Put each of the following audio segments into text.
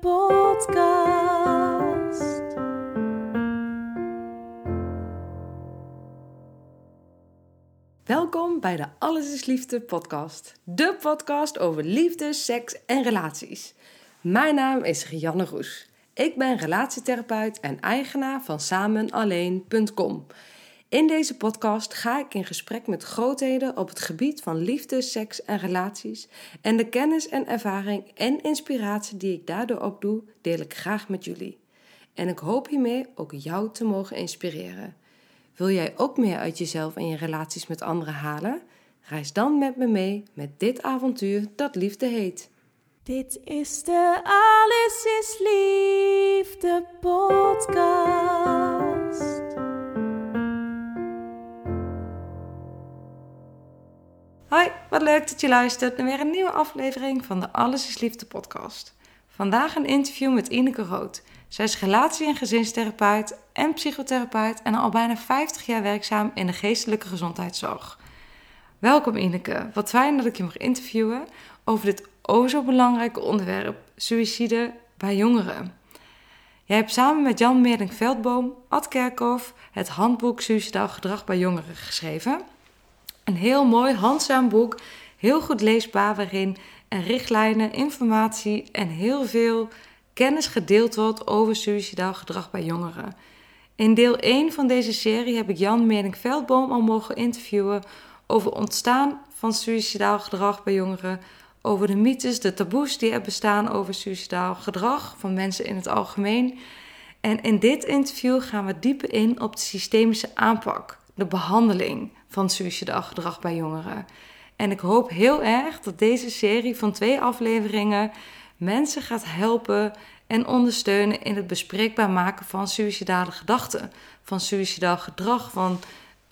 podcast. Welkom bij de Alles is Liefde podcast. De podcast over liefde, seks en relaties. Mijn naam is Rianne Roes. Ik ben relatietherapeut en eigenaar van samenalleen.com. In deze podcast ga ik in gesprek met grootheden op het gebied van liefde, seks en relaties. En de kennis en ervaring en inspiratie die ik daardoor opdoe, deel ik graag met jullie. En ik hoop hiermee ook jou te mogen inspireren. Wil jij ook meer uit jezelf en je relaties met anderen halen? Reis dan met me mee met dit avontuur dat liefde heet. Dit is de Alles is Liefde podcast. Hoi, wat leuk dat je luistert naar weer een nieuwe aflevering van de Alles is Liefde podcast. Vandaag een interview met Ineke Rood. Zij is relatie- en gezinstherapeut en psychotherapeut en al bijna 50 jaar werkzaam in de geestelijke gezondheidszorg. Welkom Ineke, wat fijn dat ik je mag interviewen over dit o zo belangrijke onderwerp, suïcide bij jongeren. Jij hebt samen met Jan Meerdink Veldboom, Ad Kerkhoff, het handboek Suicidaal Gedrag bij Jongeren geschreven. Een heel mooi, handzaam boek, heel goed leesbaar, waarin en richtlijnen, informatie en heel veel kennis gedeeld wordt over suicidaal gedrag bij jongeren. In deel 1 van deze serie heb ik Jan Meerdink Veldboom al mogen interviewen over ontstaan van suicidaal gedrag bij jongeren, over de mythes, de taboes die er bestaan over suicidaal gedrag van mensen in het algemeen. En in dit interview gaan we dieper in op de systemische aanpak, de behandeling van suicidaal gedrag bij jongeren. En ik hoop heel erg dat deze serie van twee afleveringen mensen gaat helpen en ondersteunen in het bespreekbaar maken van suïcidale gedachten, van suicidaal gedrag, van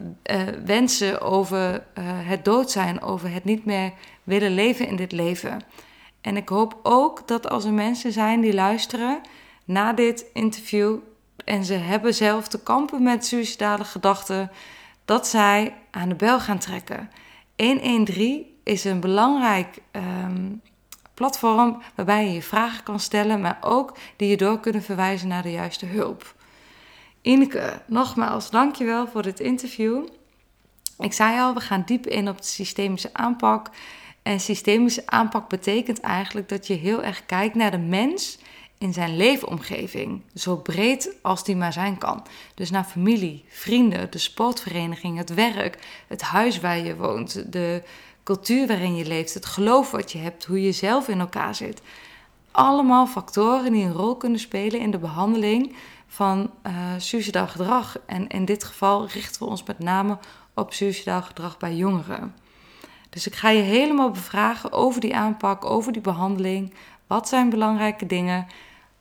uh, wensen over uh, het dood zijn, over het niet meer willen leven in dit leven. En ik hoop ook dat als er mensen zijn die luisteren na dit interview en ze hebben zelf te kampen met suïcidale gedachten, dat zij aan de bel gaan trekken. 113 is een belangrijk um, platform waarbij je je vragen kan stellen, maar ook die je door kunnen verwijzen naar de juiste hulp. Ineke, nogmaals, dankjewel voor dit interview. Ik zei al, we gaan diep in op de systemische aanpak. En systemische aanpak betekent eigenlijk dat je heel erg kijkt naar de mens in zijn leefomgeving. Zo breed als die maar zijn kan. Dus naar familie, vrienden, de sportvereniging, het werk, het huis waar je woont, de cultuur waarin je leeft, het geloof wat je hebt, hoe je zelf in elkaar zit. Allemaal factoren die een rol kunnen spelen in de behandeling van uh, suicidaal gedrag. En in dit geval richten we ons met name op suicidaal gedrag bij jongeren. Dus ik ga je helemaal bevragen over die aanpak, over die behandeling. Wat zijn belangrijke dingen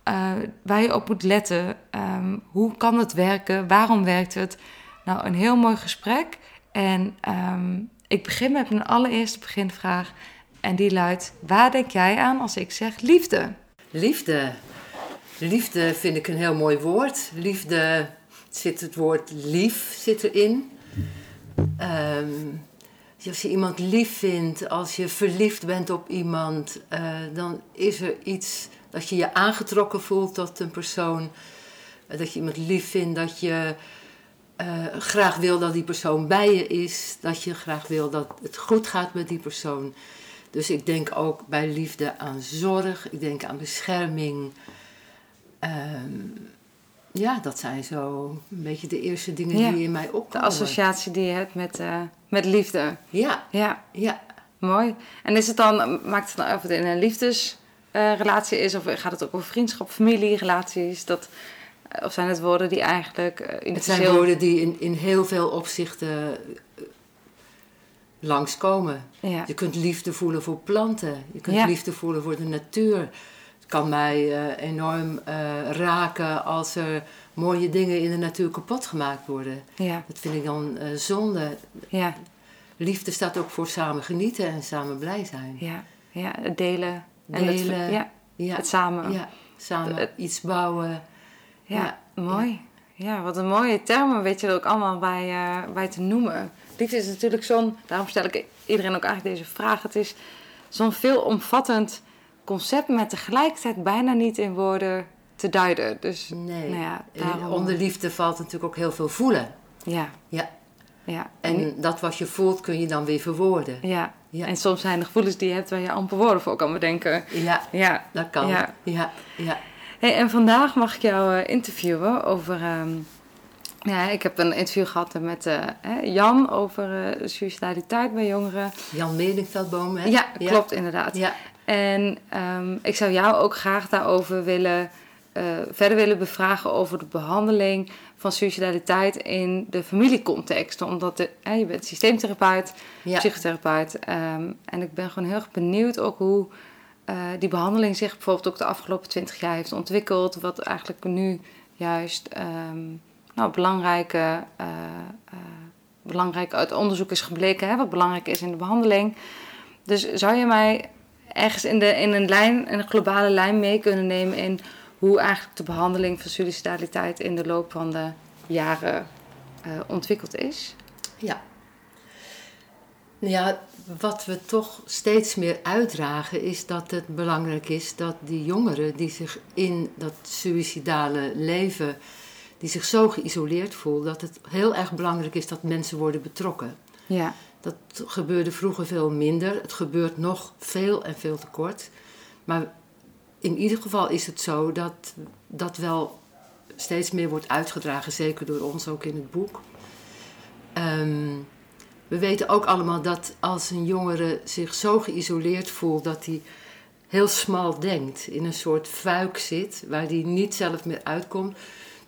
uh, waar je op moet letten? Um, hoe kan het werken? Waarom werkt het? Nou, een heel mooi gesprek. En um, ik begin met mijn allereerste beginvraag. En die luidt: Waar denk jij aan als ik zeg liefde? Liefde. Liefde vind ik een heel mooi woord. Liefde zit het woord lief zit erin. Um, als je iemand lief vindt, als je verliefd bent op iemand, uh, dan is er iets dat je je aangetrokken voelt tot een persoon. Uh, dat je iemand lief vindt, dat je uh, graag wil dat die persoon bij je is, dat je graag wil dat het goed gaat met die persoon. Dus ik denk ook bij liefde aan zorg, ik denk aan bescherming. Um, ja, dat zijn zo een beetje de eerste dingen ja. die in mij opkomen. De associatie die je hebt met, uh, met liefde. Ja. ja. Ja. Mooi. En is het dan, maakt het dan of het in een liefdesrelatie uh, is, of gaat het ook over vriendschap, familie, relaties? Dat, of zijn het woorden die eigenlijk. Uh, het zijn woorden die in, in heel veel opzichten langskomen. Ja. Je kunt liefde voelen voor planten, je kunt Ja. liefde voelen voor de natuur. Kan mij eh, enorm eh, raken als er mooie dingen in de natuur kapot gemaakt worden. Ja, Dat vind ik dan eh, zonde. ja, Liefde staat ook voor samen genieten en samen blij zijn. ja, ja. Het delen. En het, Delen. ja, Ja, het samen. ja samen Het- iets bouwen. Ja, Ja, mooi. Ja. wat een mooie termen weet je er ook allemaal bij, bij te noemen. Liefde is natuurlijk zo'n, daarom stel ik iedereen ook eigenlijk deze vraag. Het is zo'n veelomvattend concept met tegelijkertijd bijna niet in woorden te duiden. Dus Nee. nou ja, daarom, Onder liefde valt natuurlijk ook heel veel voelen. ja, Ja. ja. En dat wat je voelt kun je dan weer verwoorden. ja. Ja. en soms zijn er gevoelens die je hebt waar je amper woorden voor kan bedenken. Ja, Ja, dat kan. Ja. Ja, ja. Hey, en vandaag mag ik jou eh, interviewen over. ehm, ja, ik heb een interview gehad met eh, Jan over eh suicidaliteit bij jongeren. Jan Meringveldboom, hè? Ja, klopt inderdaad. Ja, En ehm, ik zou jou ook graag daarover willen, eh, verder willen bevragen over de behandeling van suicidaliteit in de familiecontext. Omdat de, je bent systeemtherapeut, ja. psychotherapeut. ehm, en ik ben gewoon heel erg benieuwd ook hoe eh, die behandeling zich bijvoorbeeld ook de afgelopen twintig jaar heeft ontwikkeld. Wat eigenlijk nu juist ehm, nou, belangrijke, eh, belangrijk uit onderzoek is gebleken, hè, wat belangrijk is in de behandeling. Dus zou je mij ergens in, de, in, een lijn, in een globale lijn mee kunnen nemen in hoe eigenlijk de behandeling van suicidaliteit in de loop van de jaren eh, ontwikkeld is? Ja. Nou Ja, wat we toch steeds meer uitdragen is dat het belangrijk is dat die jongeren die zich in dat suïcidale leven, die zich zo geïsoleerd voelen, dat het heel erg belangrijk is dat mensen worden betrokken. Ja, Dat gebeurde vroeger veel minder. Het gebeurt nog veel en veel te kort. Maar in ieder geval is het zo dat dat wel steeds meer wordt uitgedragen, zeker door ons ook in het boek. Ehm, we weten ook allemaal dat als een jongere zich zo geïsoleerd voelt dat hij heel smal denkt, in een soort fuik zit waar hij niet zelf meer uitkomt.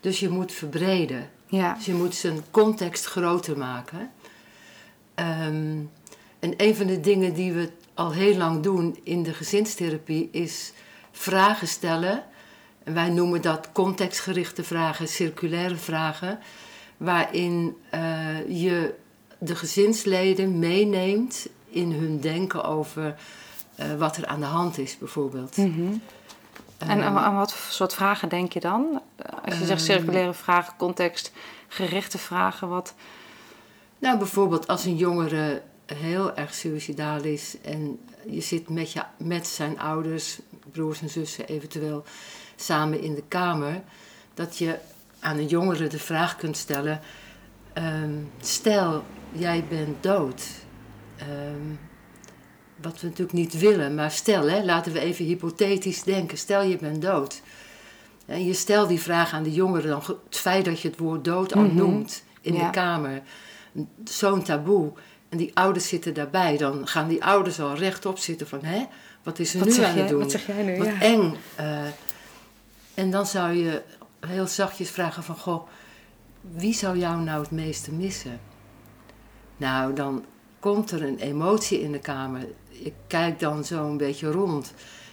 Dus je moet verbreden. ja, Dus je moet zijn context groter maken. Ehm, en een van de dingen die we al heel lang doen in de gezinstherapie is vragen stellen. En wij noemen dat contextgerichte vragen, circulaire vragen, waarin eh, je de gezinsleden meeneemt in hun denken over eh, wat er aan de hand is, bijvoorbeeld. Mhm. En Ehm, aan, aan wat soort vragen denk je dan? Als je zegt Ehm. circulaire vragen, contextgerichte vragen, wat... Nou, bijvoorbeeld als een jongere heel erg suicidaal is en je zit met, je, met zijn ouders, broers en zussen eventueel, samen in de kamer, dat je aan een jongere de vraag kunt stellen: ehm, stel, jij bent dood. Ehm, wat we natuurlijk niet willen, maar stel, hè, laten we even hypothetisch denken: stel, je bent dood. En je stelt die vraag aan de jongere, dan het feit dat je het woord dood al Mhm. noemt in Ja. de kamer, zo'n taboe. En die ouders zitten daarbij, dan gaan die ouders al rechtop zitten van, hè, wat is er Wat nu aan jij, het doen? wat zeg jij nu? Wat Ja. eng. eh. en dan zou je heel zachtjes vragen van, goh, wie zou jou nou het meeste missen? Nou, dan komt er een emotie in de kamer. Ik kijk dan zo een beetje rond.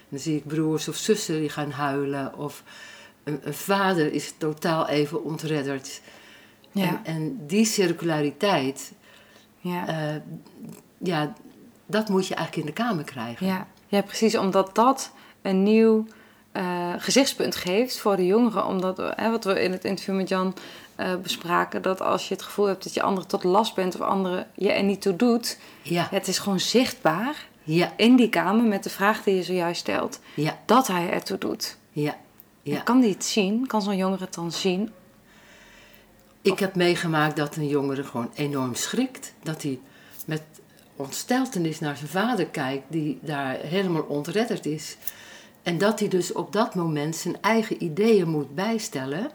Dan zie ik broers of zussen die gaan huilen. Of een, een vader is totaal even ontredderd. Ja, En, en die circulariteit, ja, eh, ja, dat moet je eigenlijk in de kamer krijgen. ja. ja, precies. Omdat dat een nieuw eh, gezichtspunt geeft voor de jongeren. Omdat, hè, wat we in het interview met Jan eh, bespraken... dat als je het gevoel hebt dat je anderen tot last bent... of anderen je er niet toe doet... Ja, het is gewoon zichtbaar ja, in die kamer... met de vraag die je zojuist stelt... ja, dat hij ertoe doet. ja. ja. En Kan die het zien? Kan zo'n jongere het dan zien? Ik heb meegemaakt dat een jongere gewoon enorm schrikt. Dat hij met ontsteltenis naar zijn vader kijkt, die daar helemaal ontredderd is. En dat hij dus op dat moment zijn eigen ideeën moet bijstellen.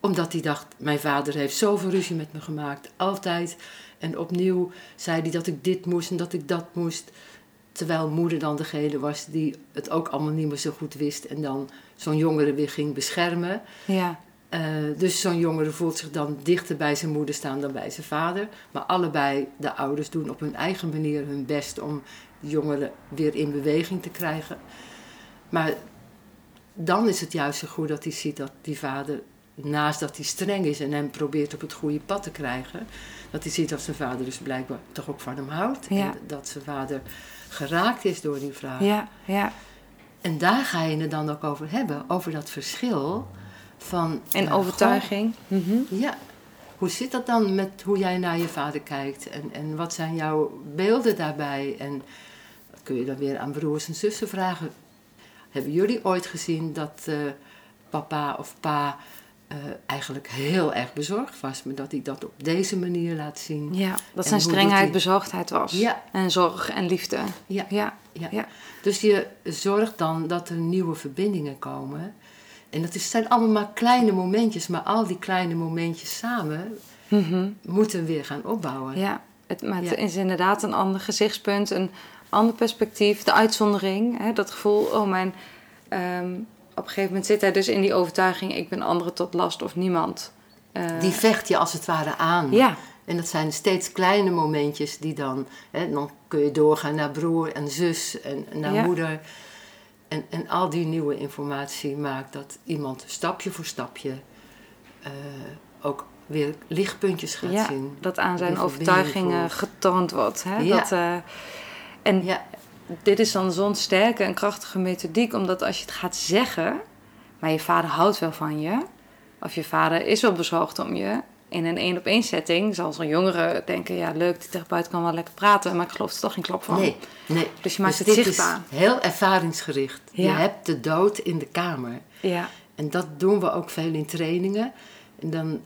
Omdat hij dacht, mijn vader heeft zoveel ruzie met me gemaakt, altijd. En opnieuw zei hij dat ik dit moest en dat ik dat moest. Terwijl moeder dan degene was die het ook allemaal niet meer zo goed wist. En dan zo'n jongere weer ging beschermen. Ja, Eh, dus zo'n jongere voelt zich dan dichter bij zijn moeder staan dan bij zijn vader. Maar allebei de ouders doen op hun eigen manier hun best om de jongeren weer in beweging te krijgen. Maar dan is het juist zo goed dat hij ziet dat die vader, naast dat hij streng is en hem probeert op het goede pad te krijgen, dat hij ziet dat zijn vader dus blijkbaar toch ook van hem houdt. Ja. En dat zijn vader geraakt is door die vraag. Ja, ja. En daar ga je het dan ook over hebben, over dat verschil van. En overtuiging. Mhm. ja. Hoe zit dat dan met hoe jij naar je vader kijkt? En, en wat zijn jouw beelden daarbij? En dat kun je dan weer aan broers en zussen vragen. Hebben jullie ooit gezien dat eh, papa of pa eh, eigenlijk heel erg bezorgd was, maar dat hij dat op deze manier laat zien? Ja, dat En zijn strengheid hij- bezorgdheid was. Ja. En zorg en liefde. Ja. Ja, Ja. ja. Dus je zorgt dan dat er nieuwe verbindingen komen. En dat is, zijn allemaal maar kleine momentjes, maar al die kleine momentjes samen Mhm. moeten weer gaan opbouwen. Ja, het, maar het Ja. is inderdaad een ander gezichtspunt, een ander perspectief, de uitzondering. Hè, dat gevoel, oh mijn... ehm, op een gegeven moment zit hij dus in die overtuiging... ik ben anderen tot last of niemand. Eh, Die vecht je als het ware aan. ja, En dat zijn steeds kleine momentjes die dan... Hè, dan kun je doorgaan naar broer en zus en naar Ja. moeder. En, en al die nieuwe informatie maakt dat iemand stapje voor stapje... eh, ook weer lichtpuntjes gaat ja zien. dat aan zijn overtuigingen getoond wordt. Hè? Ja. Dat, eh, en Ja, dit is dan zo'n sterke en krachtige methodiek, omdat als je het gaat zeggen, maar je vader houdt wel van je, of je vader is wel bezorgd om je, in een één op één setting zal zo'n jongere denken, ja leuk, die therapeut kan wel lekker praten, maar ik geloof er toch geen klap van. nee, nee. Dus je maakt het dit zichtbaar. is heel ervaringsgericht. Je hebt de dood in de kamer. Ja, En dat doen we ook veel in trainingen. En dan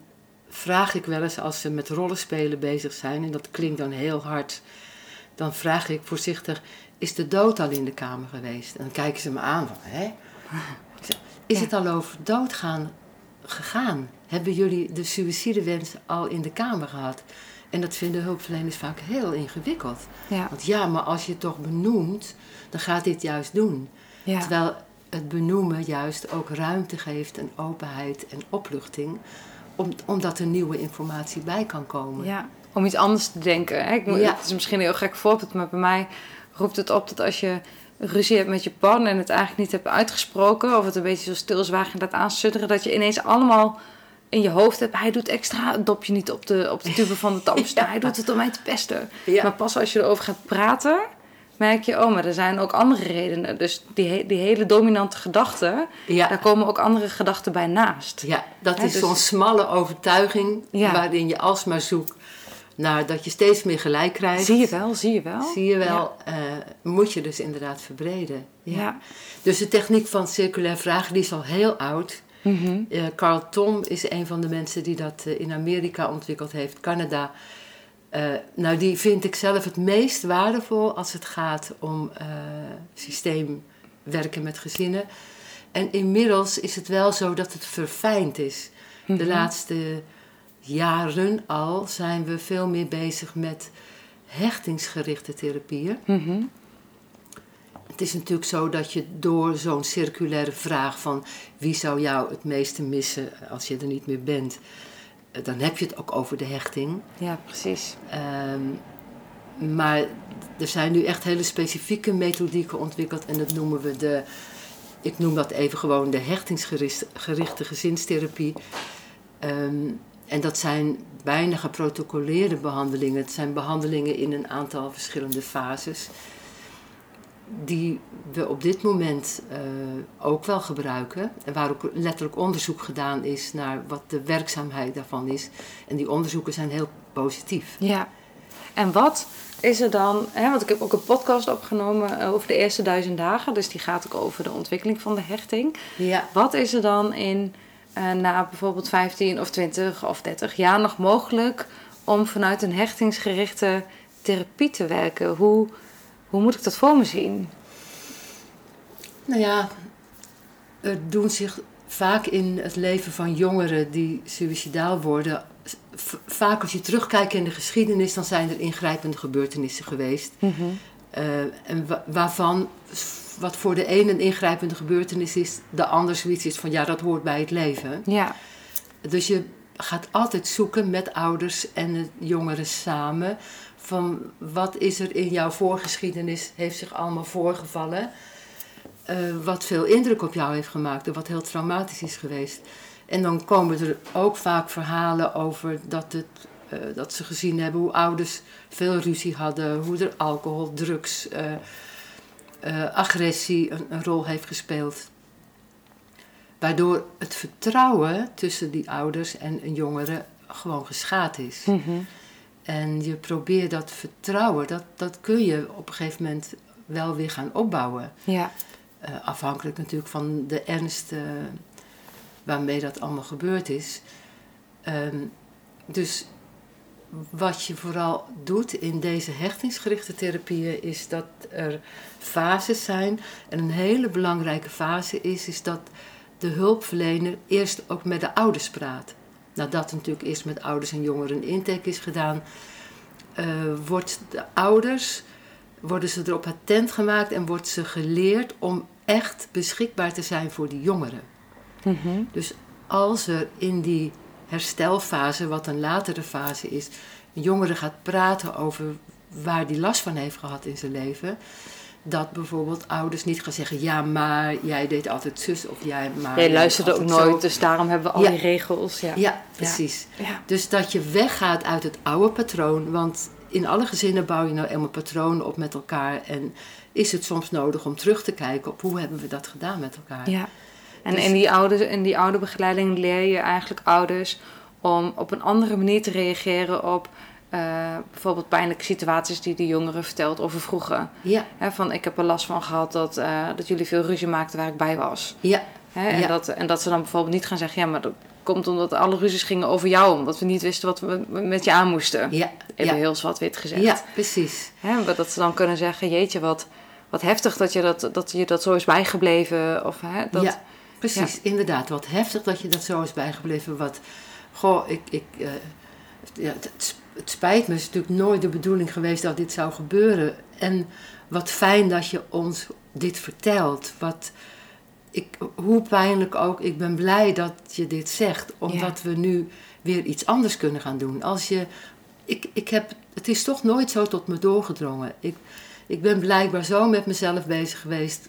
vraag ik wel eens als ze met rollenspelen bezig zijn, en dat klinkt dan heel hard, dan vraag ik voorzichtig: Is de dood al in de kamer geweest? En dan kijken ze me aan van: Hè? Is Ja. het al over doodgaan gegaan? Hebben jullie de suïcidewens al in de kamer gehad? En dat vinden hulpverleners vaak heel ingewikkeld. ja, Want ja, maar als je het toch benoemt, dan gaat dit juist doen. ja. Terwijl het benoemen juist ook ruimte geeft en openheid en opluchting, om, omdat er nieuwe informatie bij kan komen. Ja, om iets anders te denken. Hè? Ik, Ja. Het is misschien een heel gek voorbeeld, maar bij mij roept het op dat als je ruzie hebt met je partner en het eigenlijk niet hebt uitgesproken, of het een beetje zo stilzwagend laat aansudderen, dat je ineens allemaal in je hoofd hebt, hij doet extra het dopje niet op de, op de tube van de tandpasta, Ja. hij doet het om mij te pesten. Ja. Maar pas als je erover gaat praten, merk je, oh, maar er zijn ook andere redenen. Dus die, die hele dominante gedachten, Ja. daar komen ook andere gedachten bij naast. Ja, dat is dus- zo'n smalle overtuiging Ja. waarin je alsmaar zoekt naar dat je steeds meer gelijk krijgt. Zie je wel, zie je wel. Zie je wel, eh, moet je dus inderdaad verbreden. Ja. Ja. Dus de techniek van circulair vragen die is al heel oud. Mhm. Eh, Carl Tom is een van de mensen die dat eh, in Amerika ontwikkeld heeft, Canada. Eh, nou, die vind ik zelf het meest waardevol als het gaat om systeem werken met gezinnen. En inmiddels is het wel zo dat het verfijnd is. De Mhm. laatste jaren al zijn we veel meer bezig met hechtingsgerichte therapieën. Mhm. Het is natuurlijk zo dat je door zo'n circulaire vraag van wie zou jou het meeste missen als je er niet meer bent, eh, dan heb je het ook over de hechting. Ja, precies. Ehm, maar er zijn nu echt hele specifieke methodieken ontwikkeld en dat noemen we de, ik noem dat even gewoon de hechtingsgerichte gezinstherapie. Ehm, en dat zijn bijna geprotocoleerde behandelingen. Het zijn behandelingen in een aantal verschillende fases. Die we op dit moment eh, ook wel gebruiken. En waar ook letterlijk onderzoek gedaan is naar wat de werkzaamheid daarvan is. En die onderzoeken zijn heel positief. Ja. En wat is er dan, hè, want ik heb ook een podcast opgenomen eh, over de eerste duizend dagen, dus die gaat ook over de ontwikkeling van de hechting. Ja. Wat is er dan in, eh, na bijvoorbeeld 15 of 20 of 30 jaar nog mogelijk om vanuit een hechtingsgerichte therapie te werken? Hoe, hoe moet ik dat voor me zien? Nou ja, er doen zich vaak in het leven van jongeren die suicidaal worden. Vaak als je terugkijkt in de geschiedenis, dan zijn er ingrijpende gebeurtenissen geweest. Eh, en wa- waarvan wat voor de een een ingrijpende gebeurtenis is, de ander zoiets is van ja, dat hoort bij het leven. Ja, Dus je gaat altijd zoeken met ouders en jongeren samen van wat is er in jouw voorgeschiedenis, heeft zich allemaal voorgevallen. eh, wat veel indruk op jou heeft gemaakt en wat heel traumatisch is geweest. En dan komen er ook vaak verhalen over dat, het, eh, dat ze gezien hebben hoe ouders veel ruzie hadden, hoe er alcohol, drugs, eh, agressie een, rol heeft gespeeld. Waardoor het vertrouwen tussen die ouders en een jongere gewoon geschaad is. Mhm. En je probeert dat vertrouwen, dat, dat kun je op een gegeven moment wel weer gaan opbouwen. Ja. Eh, afhankelijk natuurlijk van de ernst eh, waarmee dat allemaal gebeurd is. Ehm, dus wat je vooral doet in deze hechtingsgerichte therapieën is dat er fases zijn. En een hele belangrijke fase is, is dat de hulpverlener eerst ook met de ouders praat. Nadat natuurlijk eerst met ouders en jongeren een intake is gedaan, eh, wordt de ouders, worden ze erop attent gemaakt en wordt ze geleerd om echt beschikbaar te zijn voor die jongeren. Mhm. Dus als er in die herstelfase, wat een latere fase is, een jongere gaat praten over waar die last van heeft gehad in zijn leven, dat bijvoorbeeld ouders niet gaan zeggen: ja, maar jij deed altijd zus of jij maar. Jij luisterde ook nooit, zo. dus daarom hebben we al Ja. die regels. Ja. Ja, precies. Ja. Dus dat je weggaat uit het oude patroon, want in alle gezinnen bouw je nou eenmaal patronen op met elkaar en is het soms nodig om terug te kijken op hoe hebben we dat gedaan met elkaar. Ja. En Dus- in, die oude, in die oude begeleiding leer je eigenlijk ouders om op een andere manier te reageren op eh, bijvoorbeeld pijnlijke situaties die de jongere vertelt over vroeger. Ja, Hè, van ik heb er last van gehad dat, eh, dat jullie veel ruzie maakten waar ik bij was. ja, Hè, en, Ja. dat, en dat ze dan bijvoorbeeld niet gaan zeggen, ja, maar dat komt omdat alle ruzies gingen over jou, omdat we niet wisten wat we met je aan moesten. ja, Even ja, heel zwart-wit gezegd. ja, precies. Hè, maar dat ze dan kunnen zeggen, jeetje, wat, wat heftig dat je dat, dat je dat zo is bijgebleven. Of, hè, dat, ja, precies. Inderdaad, wat heftig dat je dat zo is bijgebleven. Wat, goh, ik, ik, eh, ja, het, het sp- het spijt me. Het is natuurlijk nooit de bedoeling geweest dat dit zou gebeuren. En wat fijn dat je ons dit vertelt. Wat, ik, hoe pijnlijk ook, ik ben blij dat je dit zegt. Omdat we nu weer iets anders kunnen gaan doen. Als je, ik, ik heb, het is toch nooit zo tot me doorgedrongen. Ik, ik ben blijkbaar zo met mezelf bezig geweest.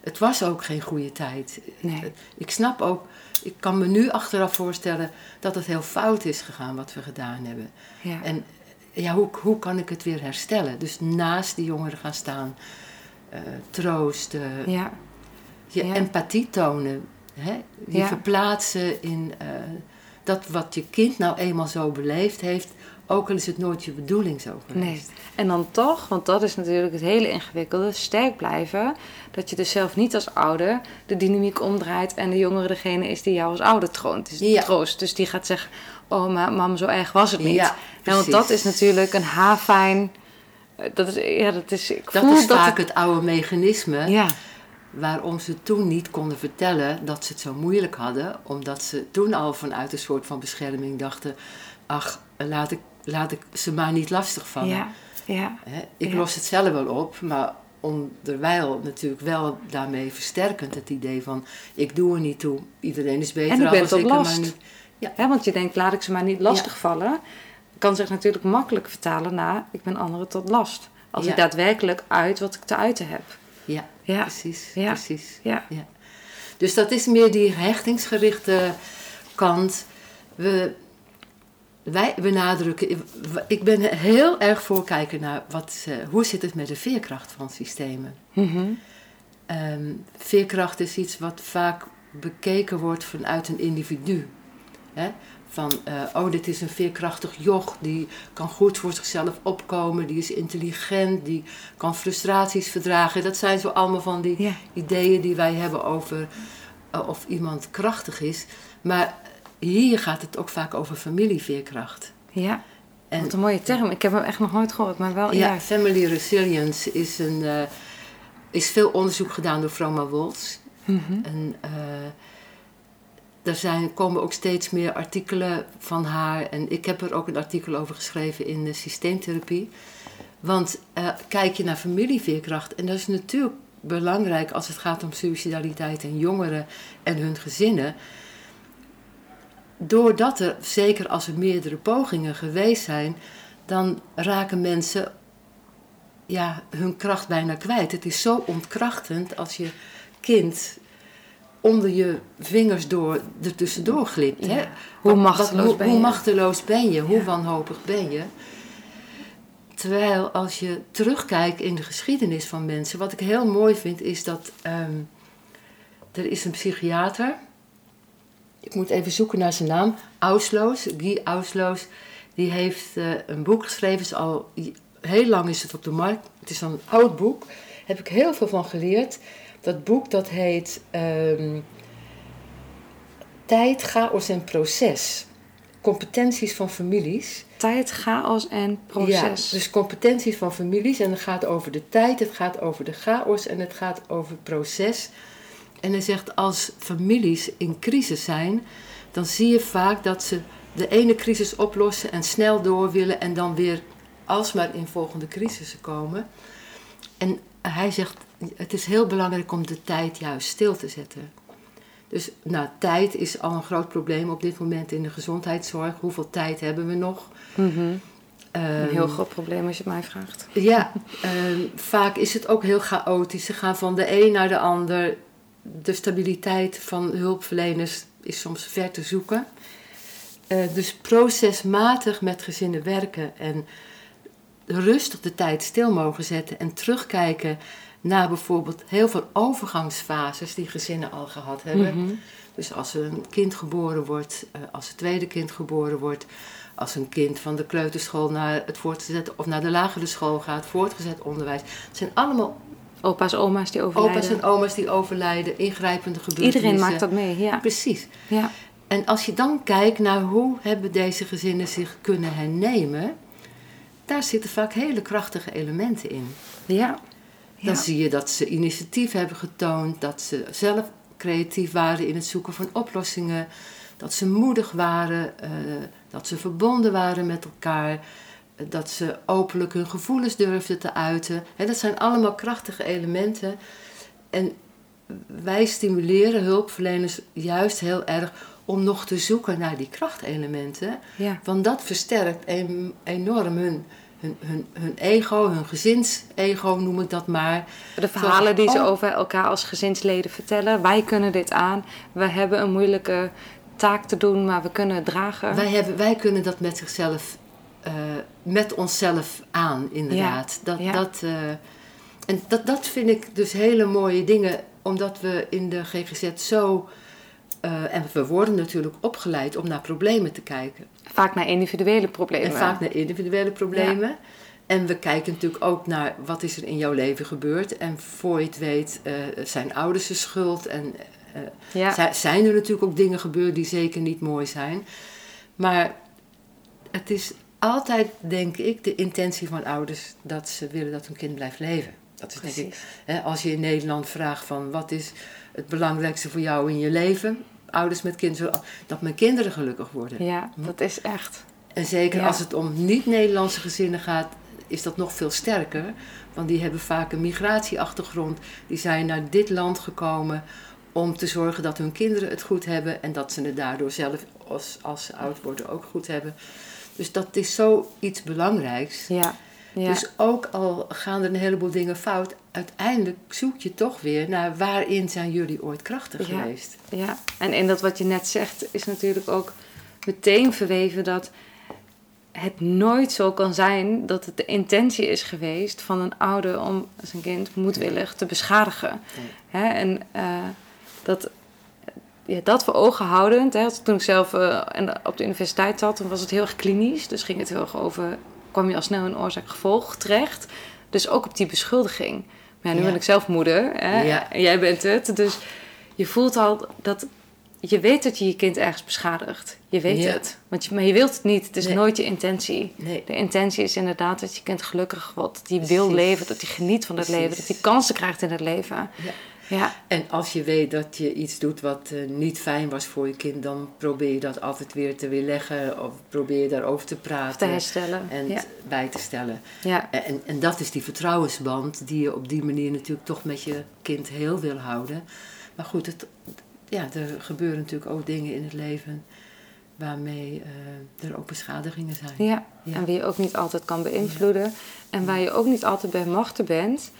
Het was ook geen goede tijd. Nee. Ik snap ook, ik kan me nu achteraf voorstellen dat het heel fout is gegaan wat we gedaan hebben. Ja. En ja, hoe, hoe kan ik het weer herstellen? Dus naast die jongeren gaan staan, eh, troosten, ja. je Ja. empathie tonen, hè? je verplaatsen in eh, dat wat je kind nou eenmaal zo beleefd heeft, ook al is het nooit je bedoeling zo geweest. Nee. En dan toch, want dat is natuurlijk het hele ingewikkelde, sterk blijven. Dat je dus zelf niet als ouder de dynamiek omdraait en de jongere degene is die jou als ouder troont. Dus Ja. troost. Dus die gaat zeggen, oh maar mam, zo erg was het niet. Ja, Nou, want dat is natuurlijk een haarfijn... eh, Dat is, ja, dat is, ik Dat voel is dat vaak het- het oude mechanisme Ja, waarom ze toen niet konden vertellen dat ze het zo moeilijk hadden, omdat ze toen al vanuit een soort van bescherming dachten: ach, laat ik, laat ik ze maar niet lastigvallen. ja, ja. Hè, ik Ja. los het zelf wel op, maar onderwijl natuurlijk wel daarmee versterkend het idee van: ik doe er niet toe, iedereen is beter En ik ben als ik last. niet. Hè, want je denkt, laat ik ze maar niet lastigvallen. Kan zich natuurlijk makkelijk vertalen naar, ik ben anderen tot last. Als Ja. ik daadwerkelijk uit wat ik te uiten heb. Ja, Ja, precies, Ja. precies. ja, Dus dat is meer die hechtingsgerichte kant. We, wij benadrukken, ik ben heel erg voor kijken naar wat, eh, hoe zit het met de veerkracht van systemen. Mhm. Ehm, veerkracht is iets wat vaak bekeken wordt vanuit een individu. Hè? Van, eh, oh, dit is een veerkrachtig joch, die kan goed voor zichzelf opkomen, die is intelligent, die kan frustraties verdragen. Dat zijn zo allemaal van die ideeën die wij hebben over eh, of iemand krachtig is. Maar hier gaat het ook vaak over familieveerkracht. ja. En Wat een mooie term. Ik heb hem echt nog nooit gehoord, maar wel ja, ja. family resilience is, een, eh, is veel onderzoek gedaan door Froma Woltz. Mhm. En eh, er zijn, komen ook steeds meer artikelen van haar. En ik heb er ook een artikel over geschreven in de systeemtherapie. Want eh, kijk je naar familieveerkracht, en dat is natuurlijk belangrijk als het gaat om suicidaliteit en jongeren en hun gezinnen. Doordat er, zeker als er meerdere pogingen geweest zijn, dan raken mensen ja, hun kracht bijna kwijt. Het is zo ontkrachtend als je kind onder je vingers door, er tussendoor glipt. Hè? Ja. Hoe Wat- machteloos hoe, ben hoe je? machteloos ben je? Hoe Ja. wanhopig ben je? Terwijl als je terugkijkt in de geschiedenis van mensen, wat ik heel mooi vind, is dat ehm, er is een psychiater. Ik moet even zoeken naar zijn naam. Ausloos, Guy Ausloos. Die heeft eh, een boek geschreven. Is al heel lang is het op de markt. Het is een oud boek. Daar heb ik heel veel van geleerd. Dat boek dat heet ehm, Tijd, Chaos en Proces. Competenties van families. Tijd, chaos en proces. Ja, dus competenties van families. En het gaat over de tijd, het gaat over de chaos en het gaat over het proces. En hij zegt, als families in crisis zijn, dan zie je vaak dat ze de ene crisis oplossen en snel door willen en dan weer alsmaar in volgende crisissen komen. En hij zegt, het is heel belangrijk om de tijd juist stil te zetten. Dus nou, tijd is al een groot probleem op dit moment in de gezondheidszorg. Hoeveel tijd hebben we nog? Mhm. Een Ehm, heel groot probleem als je het mij vraagt. ja, ehm, vaak is het ook heel chaotisch. Ze gaan van de een naar de ander. De stabiliteit van hulpverleners is soms ver te zoeken. Eh, dus procesmatig met gezinnen werken en rustig de tijd stil mogen zetten en terugkijken naar bijvoorbeeld heel veel overgangsfases die gezinnen al gehad hebben. Mhm. Dus als er een kind geboren wordt, eh, als een tweede kind geboren wordt, als een kind van de kleuterschool naar het voortgezet of naar de lagere school gaat, voortgezet onderwijs. Het zijn allemaal Opa's, oma's die overlijden. opa's en oma's die overlijden, ingrijpende gebeurtenissen. Iedereen maakt dat mee, ja. Precies. ja. En als je dan kijkt naar hoe hebben deze gezinnen zich kunnen hernemen, daar zitten vaak hele krachtige elementen in. Ja. Dan Ja. zie je dat ze initiatief hebben getoond, dat ze zelf creatief waren in het zoeken van oplossingen, dat ze moedig waren, eh, dat ze verbonden waren met elkaar, dat ze openlijk hun gevoelens durfden te uiten. Dat zijn allemaal krachtige elementen. En wij stimuleren hulpverleners juist heel erg om nog te zoeken naar die krachtelementen. ja. Want dat versterkt enorm hun, hun, hun, hun ego, hun gezinsego noem ik dat maar. De verhalen die ze Oh. over elkaar als gezinsleden vertellen. Wij kunnen dit aan. We hebben een moeilijke taak te doen, maar we kunnen het dragen. Wij, hebben, wij kunnen dat met zichzelf, met onszelf aan, inderdaad. Dat, ja. Dat, eh, en dat, dat vind ik dus hele mooie dingen, omdat we in de GGZ zo. eh, en we worden natuurlijk opgeleid om naar problemen te kijken. Vaak naar individuele problemen. En vaak naar individuele problemen. En we kijken natuurlijk ook naar wat is er in jouw leven gebeurd. En voor je het weet, eh, zijn ouders de schuld. En eh, ja. zi- zijn er natuurlijk ook dingen gebeurd die zeker niet mooi zijn. Maar het is altijd, denk ik, de intentie van ouders dat ze willen dat hun kind blijft leven. Dat is denk ik, Precies. hè, als je in Nederland vraagt van wat is het belangrijkste voor jou in je leven, ouders met kinderen, dat mijn kinderen gelukkig worden. Ja, dat is echt. En zeker Ja. als het om niet-Nederlandse gezinnen gaat, is dat nog veel sterker. Want die hebben vaak een migratieachtergrond. Die zijn naar dit land gekomen om te zorgen dat hun kinderen het goed hebben. En dat ze het daardoor zelf, als, als ze oud worden, ook goed hebben. Dus dat is zoiets belangrijks. Ja. ja. Dus ook al gaan er een heleboel dingen fout, uiteindelijk zoek je toch weer naar waarin zijn jullie ooit krachtig Ja. geweest. Ja, en in dat wat je net zegt is natuurlijk ook meteen verweven dat het nooit zo kan zijn dat het de intentie is geweest van een ouder om zijn kind moedwillig te beschadigen. Hè? En eh, dat, ja, dat voor ogen houdend, hè, toen ik zelf en op de universiteit zat, dan was het heel erg klinisch. Dus ging het heel erg over, kwam je al snel in oorzaak-gevolg terecht. Dus ook op die beschuldiging. Maar ja, nu Ja. ben ik zelf moeder hè, Ja. en jij bent het. Dus je voelt al dat je weet dat je je kind ergens beschadigt. Je weet het. Want je, maar je wilt het niet. Het is Nee. nooit je intentie. Nee. De intentie is inderdaad dat je kind gelukkig wordt. Dat hij wil leven. Dat hij geniet van het Precies. leven. Dat hij kansen krijgt in het leven. Ja. En als je weet dat je iets doet wat eh, niet fijn was voor je kind, dan probeer je dat altijd weer te weerleggen of probeer je daarover te of te praten herstellen. en ja. bij te stellen. Ja. En, en dat is die vertrouwensband die je op die manier natuurlijk toch met je kind heel wil houden. Maar goed, het, ja, er gebeuren natuurlijk ook dingen in het leven waarmee eh, er ook beschadigingen zijn. Ja. Ja. en wie je ook niet altijd kan beïnvloeden. En waar je ook niet altijd bij machten bent.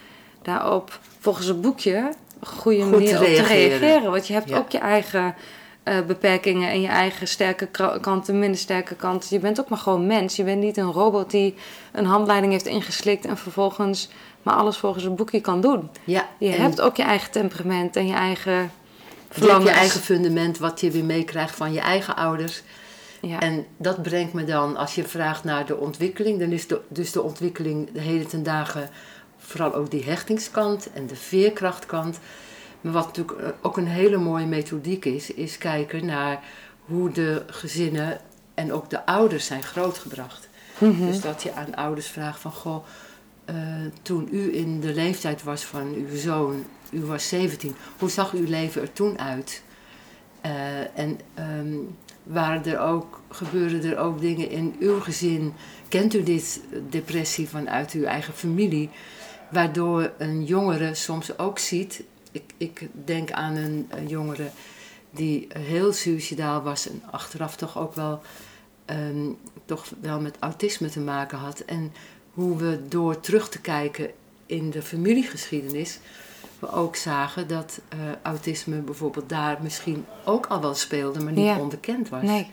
Daarop, volgens het boekje, goede Goed manier te op te reageren. Want je hebt Ja. ook je eigen eh, beperkingen en je eigen sterke kanten, minder sterke kanten. Je bent ook maar gewoon mens. Je bent niet een robot die een handleiding heeft ingeslikt en vervolgens maar alles volgens een boekje kan doen. Ja, Je hebt ook je eigen temperament en je eigen verlangens. je eigen fundament wat je weer meekrijgt van je eigen ouders. Ja. En dat brengt me dan, als je vraagt naar de ontwikkeling, dan is de, dus de ontwikkeling de hele ten dagen vooral ook die hechtingskant en de veerkrachtkant. Maar wat natuurlijk eh, ook een hele mooie methodiek is, is kijken naar hoe de gezinnen en ook de ouders zijn grootgebracht. Mhm. Dus dat je aan ouders vraagt van, goh, eh, toen u in de leeftijd was van uw zoon, u was 17, hoe zag uw leven er toen uit? Eh, en ehm, waren er ook, gebeuren er ook dingen in uw gezin? Kent u dit depressie vanuit uw eigen familie? Waardoor een jongere soms ook ziet. Ik, ik denk aan een, een jongere die heel suicidaal was en achteraf toch ook wel, ehm, toch wel met autisme te maken had. En hoe we door terug te kijken in de familiegeschiedenis, we ook zagen dat eh, autisme bijvoorbeeld daar misschien ook al wel speelde, maar niet Ja. onbekend was. Nee.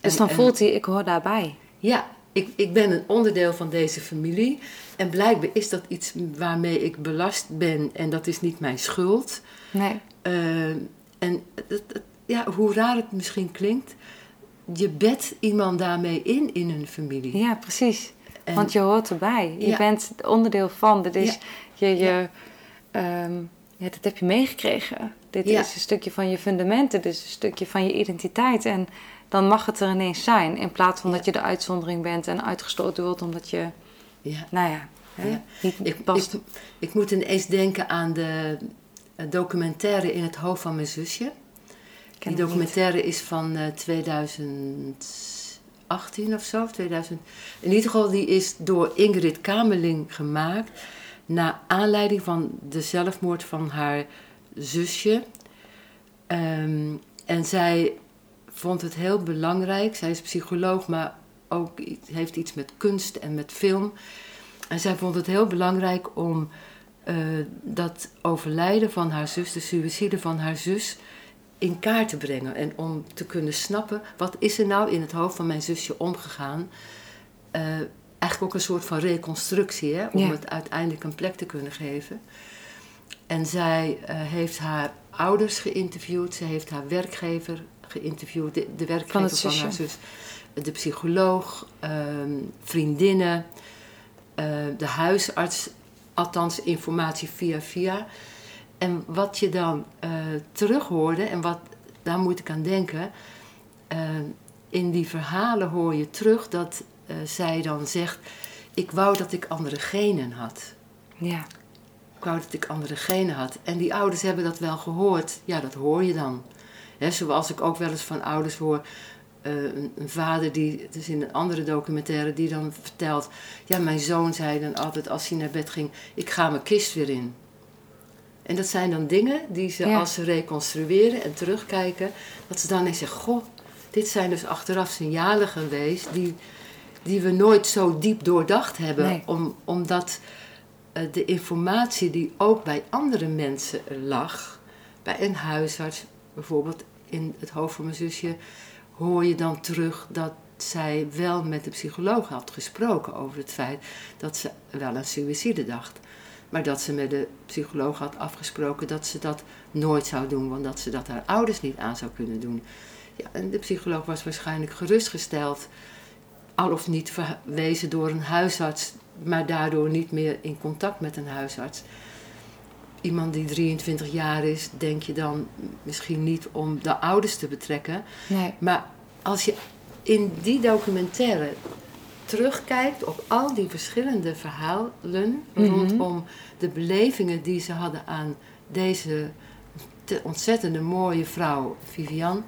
Dus En- dan en- voelt hij, ik hoor daarbij. Ja, ik, ik ben een onderdeel van deze familie. En blijkbaar is dat iets waarmee ik belast ben en dat is niet mijn schuld. Nee. Eh, en het, het- ja, hoe raar het misschien klinkt, je bedt iemand daarmee in in een familie. Ja, precies. En- Want je hoort erbij. Je Ja. bent onderdeel van. Dit is Ja. je, je ehm, ja, dat heb je meegekregen. Dit is een stukje van je fundamenten. Dit is een stukje van je identiteit. En dan mag het er ineens zijn. In plaats van Ja. dat je de uitzondering bent en uitgestoten wordt omdat je, Ja. nou ja, niet Ik, past. ik, ik moet ineens denken aan de eh, documentaire In het hoofd van mijn zusje. Ken Die documentaire is van eh 2018 of zo, of 2000. In ieder geval, die is door Ingrid Kamerling gemaakt. Naar aanleiding van de zelfmoord van haar zusje. Ehm, en zij vond het heel belangrijk. Zij is psycholoog, maar ook heeft iets met kunst en met film. En zij vond het heel belangrijk om eh, dat overlijden van haar zus, de suïcide van haar zus, in kaart te brengen. En om te kunnen snappen, wat is er nou in het hoofd van mijn zusje omgegaan? Eh, eigenlijk ook een soort van reconstructie, hè, om Ja. het uiteindelijk een plek te kunnen geven. En zij eh, heeft haar ouders geïnterviewd, ze heeft haar werkgever geïnterviewd, de, de werkgever Van haar zus, de psycholoog, ehm, vriendinnen, eh, de huisarts, althans informatie via via. En wat je dan eh terughoorde, en wat, daar moet ik aan denken, eh, in die verhalen hoor je terug dat zij dan zegt, ik wou dat ik andere genen had. Ja, Ik wou dat ik andere genen had. En die ouders hebben dat wel gehoord. Ja, dat hoor je dan. Hè, zoals ik ook wel eens van ouders hoor. eh, een, een vader die, het is in een andere documentaire, die dan vertelt. Ja, mijn zoon zei dan altijd als hij naar bed ging: Ik ga mijn kist weer in. En dat zijn dan dingen die ze, Ja. als ze reconstrueren en terugkijken, dat ze dan eens zeggen: Goh, dit zijn dus achteraf signalen geweest die, die we nooit zo diep doordacht hebben. Nee. Om, omdat eh, de informatie die ook bij andere mensen lag, bij een huisarts bijvoorbeeld in het hoofd van mijn zusje, hoor je dan terug dat zij wel met de psycholoog had gesproken over het feit dat ze wel aan suïcide dacht. Maar dat ze met de psycholoog had afgesproken dat ze dat nooit zou doen, want dat ze dat haar ouders niet aan zou kunnen doen. Ja, en de psycholoog was waarschijnlijk gerustgesteld, al of niet verwezen door een huisarts, maar daardoor niet meer in contact met een huisarts. Iemand die 23 jaar is, denk je dan misschien niet om de ouders te betrekken. nee. Maar als je in die documentaire terugkijkt op al die verschillende verhalen Mhm. rondom de belevingen die ze hadden aan deze te- ontzettende mooie vrouw Vivian.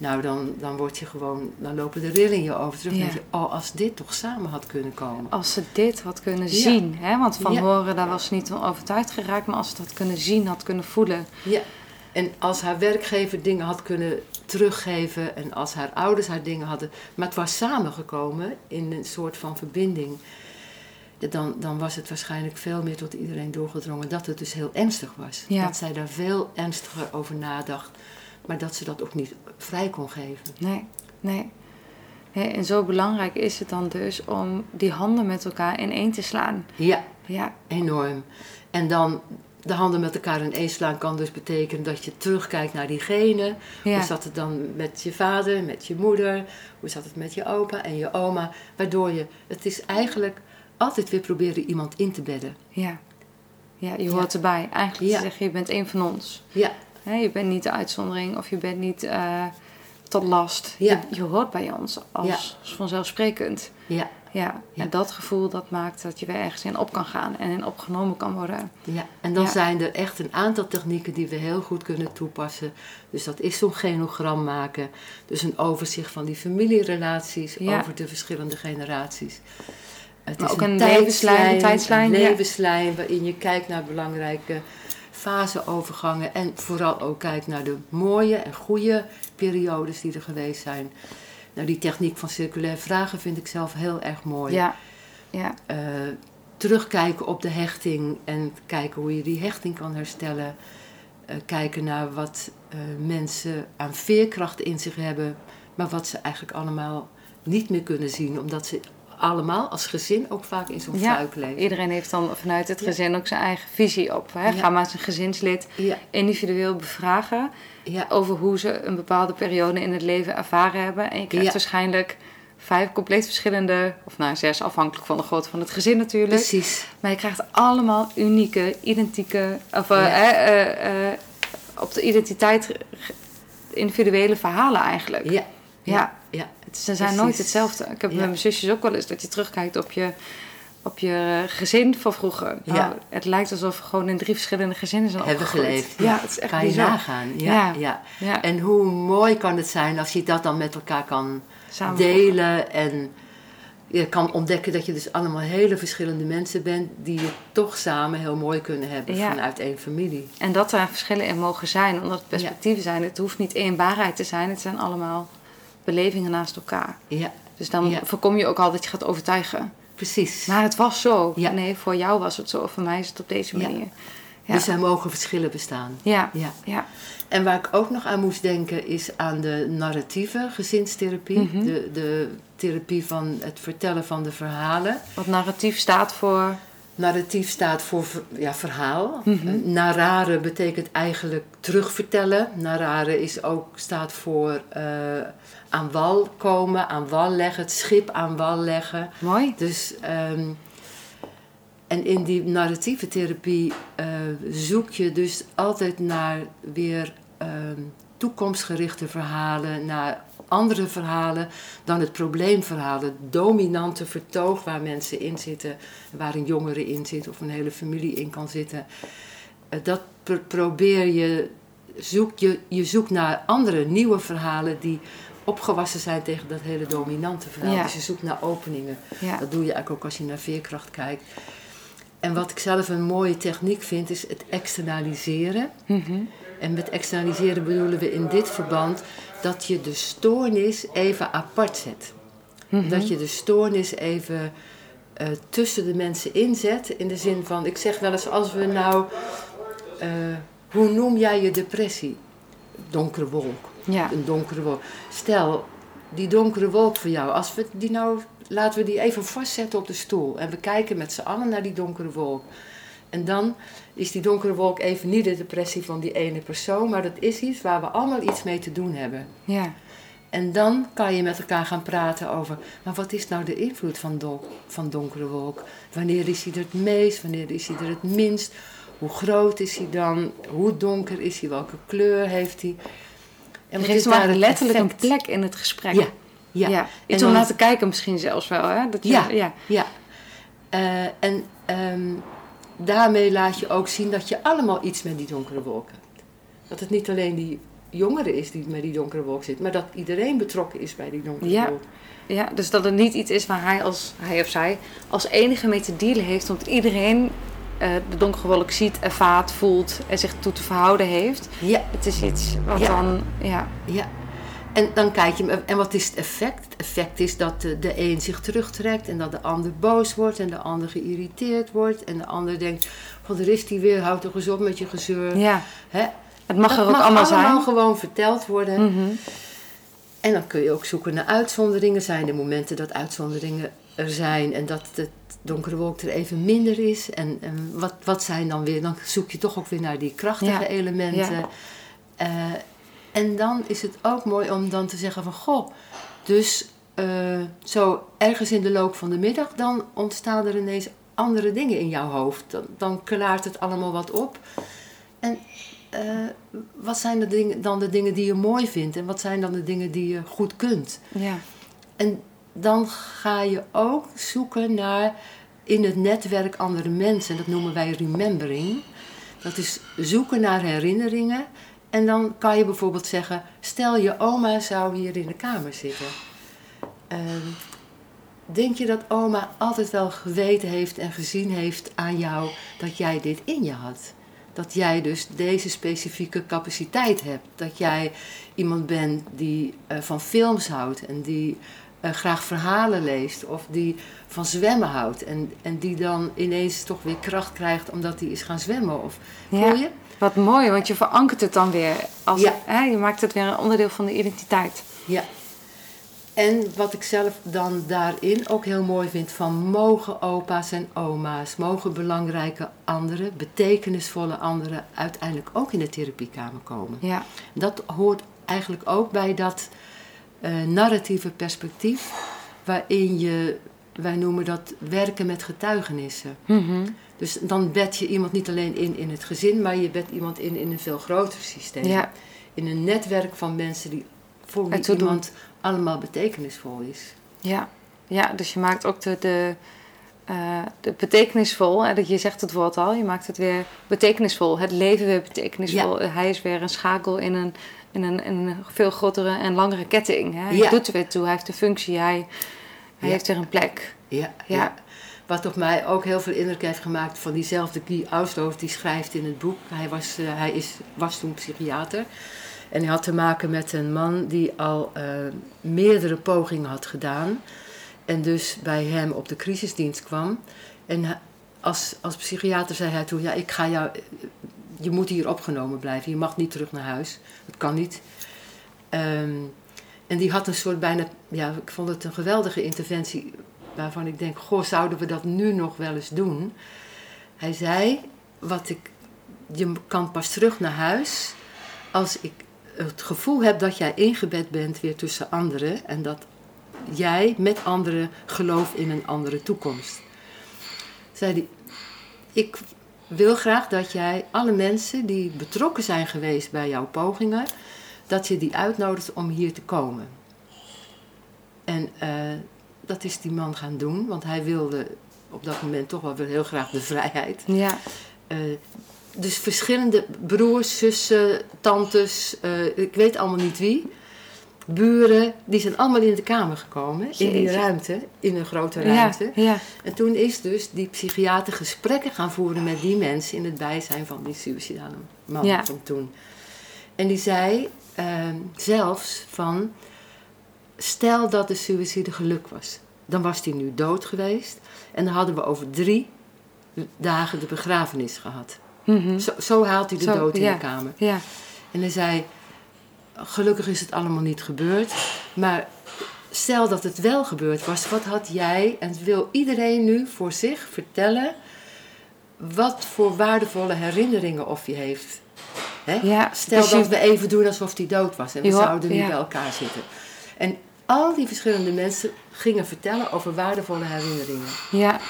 Nou, dan, dan word je gewoon, dan lopen de rillingen over terug. Ja. Je, oh, als dit toch samen had kunnen komen. Als ze dit had kunnen Ja. zien, hè? want van Ja. horen daar was ze niet overtuigd geraakt, maar als ze het had kunnen zien, had kunnen voelen. Ja, en als haar werkgever dingen had kunnen teruggeven en als haar ouders haar dingen hadden. Maar het was samengekomen in een soort van verbinding. dan, dan was het waarschijnlijk veel meer tot iedereen doorgedrongen dat het dus heel ernstig was. Dat zij daar veel ernstiger over nadacht, maar dat ze dat ook niet vrij kon geven. Nee, nee. nee. En zo belangrijk is het dan dus om die handen met elkaar in één te slaan. Ja, Ja, enorm. En dan de handen met elkaar in één slaan kan dus betekenen dat je terugkijkt naar diegene. ja. Hoe zat het dan met je vader, met je moeder? Hoe zat het met je opa en je oma? Waardoor je, het is eigenlijk altijd weer proberen iemand in te bedden. ja. Ja, je Ja. hoort erbij. Eigenlijk Ja. te zeggen, je bent één van ons. Ja, Hè, je bent niet de uitzondering of je bent niet eh, tot last. Ja. Je, je hoort bij ons als, Ja. als vanzelfsprekend. ja, Ja. En dat gevoel dat maakt dat je weer ergens in op kan gaan en in opgenomen kan worden. ja. En dan zijn er echt een aantal technieken die we heel goed kunnen toepassen. Dus dat is zo'n genogram maken. Dus een overzicht van die familierelaties over de verschillende generaties. Het Maar is ook een levenslijn, tijdslijn, Een levenslijn waarin je kijkt naar belangrijke faseovergangen. En vooral ook kijkt naar de mooie en goede periodes die er geweest zijn. Nou, die techniek van circulair vragen vind ik zelf heel erg mooi. Ja, ja, Eh, terugkijken op de hechting en kijken hoe je die hechting kan herstellen. Eh, kijken naar wat eh, mensen aan veerkracht in zich hebben, maar wat ze eigenlijk allemaal niet meer kunnen zien, omdat ze allemaal als gezin ook vaak in zo'n Ja, fuik leven. iedereen heeft dan vanuit het Ja. gezin ook zijn eigen visie op. Hè? Ja. Ga maar zijn gezinslid individueel bevragen over hoe ze een bepaalde periode in het leven ervaren hebben. En je krijgt waarschijnlijk vijf compleet verschillende, of nou zes, afhankelijk van de grootte van het gezin natuurlijk. precies. Maar je krijgt allemaal unieke, identieke, of eh, eh, eh, op de identiteit individuele verhalen eigenlijk. Ja, Ja. ja, ze zijn Precies. nooit hetzelfde. Ik heb Ja. met mijn zusjes ook wel eens dat je terugkijkt op je, op je gezin van vroeger. Nou, Ja. Het lijkt alsof we gewoon in drie verschillende gezinnen zijn Hebben opgegroeid. geleefd. Ja, het is echt kan je nagaan. Ja, Ja. ja. En hoe mooi kan het zijn als je dat dan met elkaar kan samen delen en je kan ontdekken dat je dus allemaal hele verschillende mensen bent die je toch samen heel mooi kunnen hebben Ja. vanuit één familie. En dat er verschillen in mogen zijn, omdat het perspectieven zijn. Het hoeft niet één waarheid te zijn, het zijn allemaal belevingen naast elkaar. Ja, Dus dan Ja. voorkom je ook al dat je gaat overtuigen. precies. Maar het was zo. Ja. Nee, voor jou was het zo, voor mij is het op deze Ja. manier. Ja. Dus er mogen verschillen bestaan. ja. Ja. ja. En waar ik ook nog aan moest denken is aan de narratieve gezinstherapie. Mhm. de, de therapie van het vertellen van de verhalen. Wat narratief staat voor. Narratief staat voor ja, verhaal. Mhm. Narrare betekent eigenlijk terugvertellen. Narrare is ook, staat voor eh, aan wal komen, aan wal leggen, het schip aan wal leggen. Mooi. Dus, ehm, en in die narratieve therapie eh, zoek je dus altijd naar weer ehm, toekomstgerichte verhalen, naar andere verhalen dan het probleemverhaal. Het dominante vertoog waar mensen in zitten, waar een jongere in zit of een hele familie in kan zitten. Eh, dat pro- probeer je, zoek je, je zoekt naar andere nieuwe verhalen die opgewassen zijn tegen dat hele dominante verhaal. Ja. Dus je zoekt naar openingen. Ja. Dat doe je eigenlijk ook als je naar veerkracht kijkt. En wat ik zelf een mooie techniek vind, is het externaliseren. Mhm. En met externaliseren bedoelen we in dit verband dat je de stoornis even apart zet. Mhm. Dat je de stoornis even eh, tussen de mensen inzet. In de zin van, ik zeg wel eens, als we nou, eh, hoe noem jij je depressie? Donkere wolk. Ja. Een donkere wolk. Stel, die donkere wolk voor jou, als we die nou, laten we die even vastzetten op de stoel. En we kijken met z'n allen naar die donkere wolk. En dan is die donkere wolk even niet de depressie van die ene persoon, maar dat is iets waar we allemaal iets mee te doen hebben. Ja. En dan kan je met elkaar gaan praten over, maar wat is nou de invloed van, van donkere wolk? Wanneer is hij er het meest? Wanneer is hij er het minst? Hoe groot is hij dan? Hoe donker is hij? Welke kleur heeft hij? En is daar letterlijk een effect? plek in het gesprek. Ja, ja. ja. Iets om naar te kijken misschien zelfs wel. Hè? Dat je, Ja. ja. Ja. Eh, en ehm, daarmee laat je ook zien dat je allemaal iets met die donkere wolk hebt. Dat het niet alleen die jongere is die met die donkere wolk zit, maar dat iedereen betrokken is bij die donkere Ja. wolk. Ja, dus dat het niet iets is waar hij, als, hij of zij als enige mee te dealen heeft. Omdat iedereen de donkere wolk ziet, ervaart, voelt en zich toe te verhouden heeft. Ja, Het is iets wat Ja. dan, ja, ja. En dan kijk je, en wat is het effect? Het effect is dat de, de een zich terugtrekt en dat de ander boos wordt en de ander geïrriteerd wordt. En de ander denkt, van er is die weer, houd toch eens op met je gezeur. Ja. Hè? Het mag dat er ook mag allemaal zijn. gewoon verteld worden. Mhm. En dan kun je ook zoeken naar uitzonderingen. Zijn er momenten dat uitzonderingen er zijn en dat het donkere wolk er even minder is? En, en wat, wat zijn dan weer? Dan zoek je toch ook weer naar die krachtige Ja. elementen. Eh, en dan is het ook mooi om dan te zeggen van goh, dus eh, zo ergens in de loop van de middag, dan ontstaan er ineens andere dingen in jouw hoofd. Dan, dan klaart het allemaal wat op. En eh, wat zijn de dingen, dan de dingen die je mooi vindt en wat zijn dan de dingen die je goed kunt? Ja. En dan ga je ook zoeken naar in het netwerk andere mensen. Dat noemen wij remembering. Dat is zoeken naar herinneringen. En dan kan je bijvoorbeeld zeggen: stel je oma zou hier in de kamer zitten. Ehm, denk je dat oma altijd wel geweten heeft en gezien heeft aan jou dat jij dit in je had? Dat jij dus deze specifieke capaciteit hebt. Dat jij iemand bent die eh, van films houdt en die eh, graag verhalen leest of die van zwemmen houdt. En, en die dan ineens toch weer kracht krijgt omdat hij is gaan zwemmen. Of, Ja. Je? Wat mooi, want je verankert het dan weer. Als, Ja. hè, je maakt het weer een onderdeel van de identiteit. Ja. En wat ik zelf dan daarin ook heel mooi vind, van mogen opa's en oma's, mogen belangrijke anderen, betekenisvolle anderen, uiteindelijk ook in de therapiekamer komen. Ja. Dat hoort eigenlijk ook bij dat eh, narratieve perspectief, waarin je, wij noemen dat werken met getuigenissen. Mhm. Dus dan bed je iemand niet alleen in in het gezin, maar je bedt iemand in in een veel groter systeem. Ja. In een netwerk van mensen die voor wie doen. iemand allemaal betekenisvol is. Ja. ja, dus je maakt ook de, de, eh, de betekenisvol. Hè, dat je zegt het woord al, je maakt het weer betekenisvol. Het leven weer betekenisvol. Hij is weer een schakel in een, in een, in een veel grotere en langere ketting. Hè. Ja. doet er weer toe, hij heeft een functie, hij, hij Ja. heeft er een plek. Ja, Ja. ja. Wat op mij ook heel veel indruk heeft gemaakt van diezelfde Guy Ausdorf, die schrijft in het boek. Hij, was, eh, hij is, was toen psychiater. En hij had te maken met een man die al eh, meerdere pogingen had gedaan. En dus bij hem op de crisisdienst kwam. En als, als psychiater zei hij toen: Ja, ik ga jou. Je moet hier opgenomen blijven. Je mag niet terug naar huis. Dat kan niet. Ehm, en die had een soort bijna. Ja, ik vond het een geweldige interventie. Waarvan ik denk: Goh, zouden we dat nu nog wel eens doen? Hij zei: Wat ik. Je kan pas terug naar huis. Als ik het gevoel heb dat jij ingebed bent weer tussen anderen. En dat jij met anderen gelooft in een andere toekomst. Zei hij: Ik wil graag dat jij alle mensen die betrokken zijn geweest bij jouw pogingen, dat je die uitnodigt om hier te komen. En eh, dat is die man gaan doen, want hij wilde op dat moment toch wel weer heel graag de vrijheid. Ja, Eh, dus verschillende broers, zussen, tantes, eh, ik weet allemaal niet wie. Buren, die zijn allemaal in de kamer gekomen, in die ruimte, in een grote ruimte. ja. En toen is dus die psychiater gesprekken gaan voeren met die mensen in het bijzijn van die suicidale man Ja. van toen. En die zei ehm, zelfs van, stel dat de suïcide geluk was. Dan was hij nu dood geweest. En dan hadden we over drie dagen de begrafenis gehad. Mhm. Zo, zo haalt hij de Zo, dood in de kamer. ja. En hij zei, gelukkig is het allemaal niet gebeurd. Maar stel dat het wel gebeurd was, wat had jij... En wil iedereen nu voor zich vertellen... wat voor waardevolle herinneringen of je heeft. Hè? Ja, Stel dus je- dat we even doen alsof hij dood was. En we zouden nu ja. bij elkaar zitten. En al die verschillende mensen gingen vertellen over waardevolle herinneringen. Ja,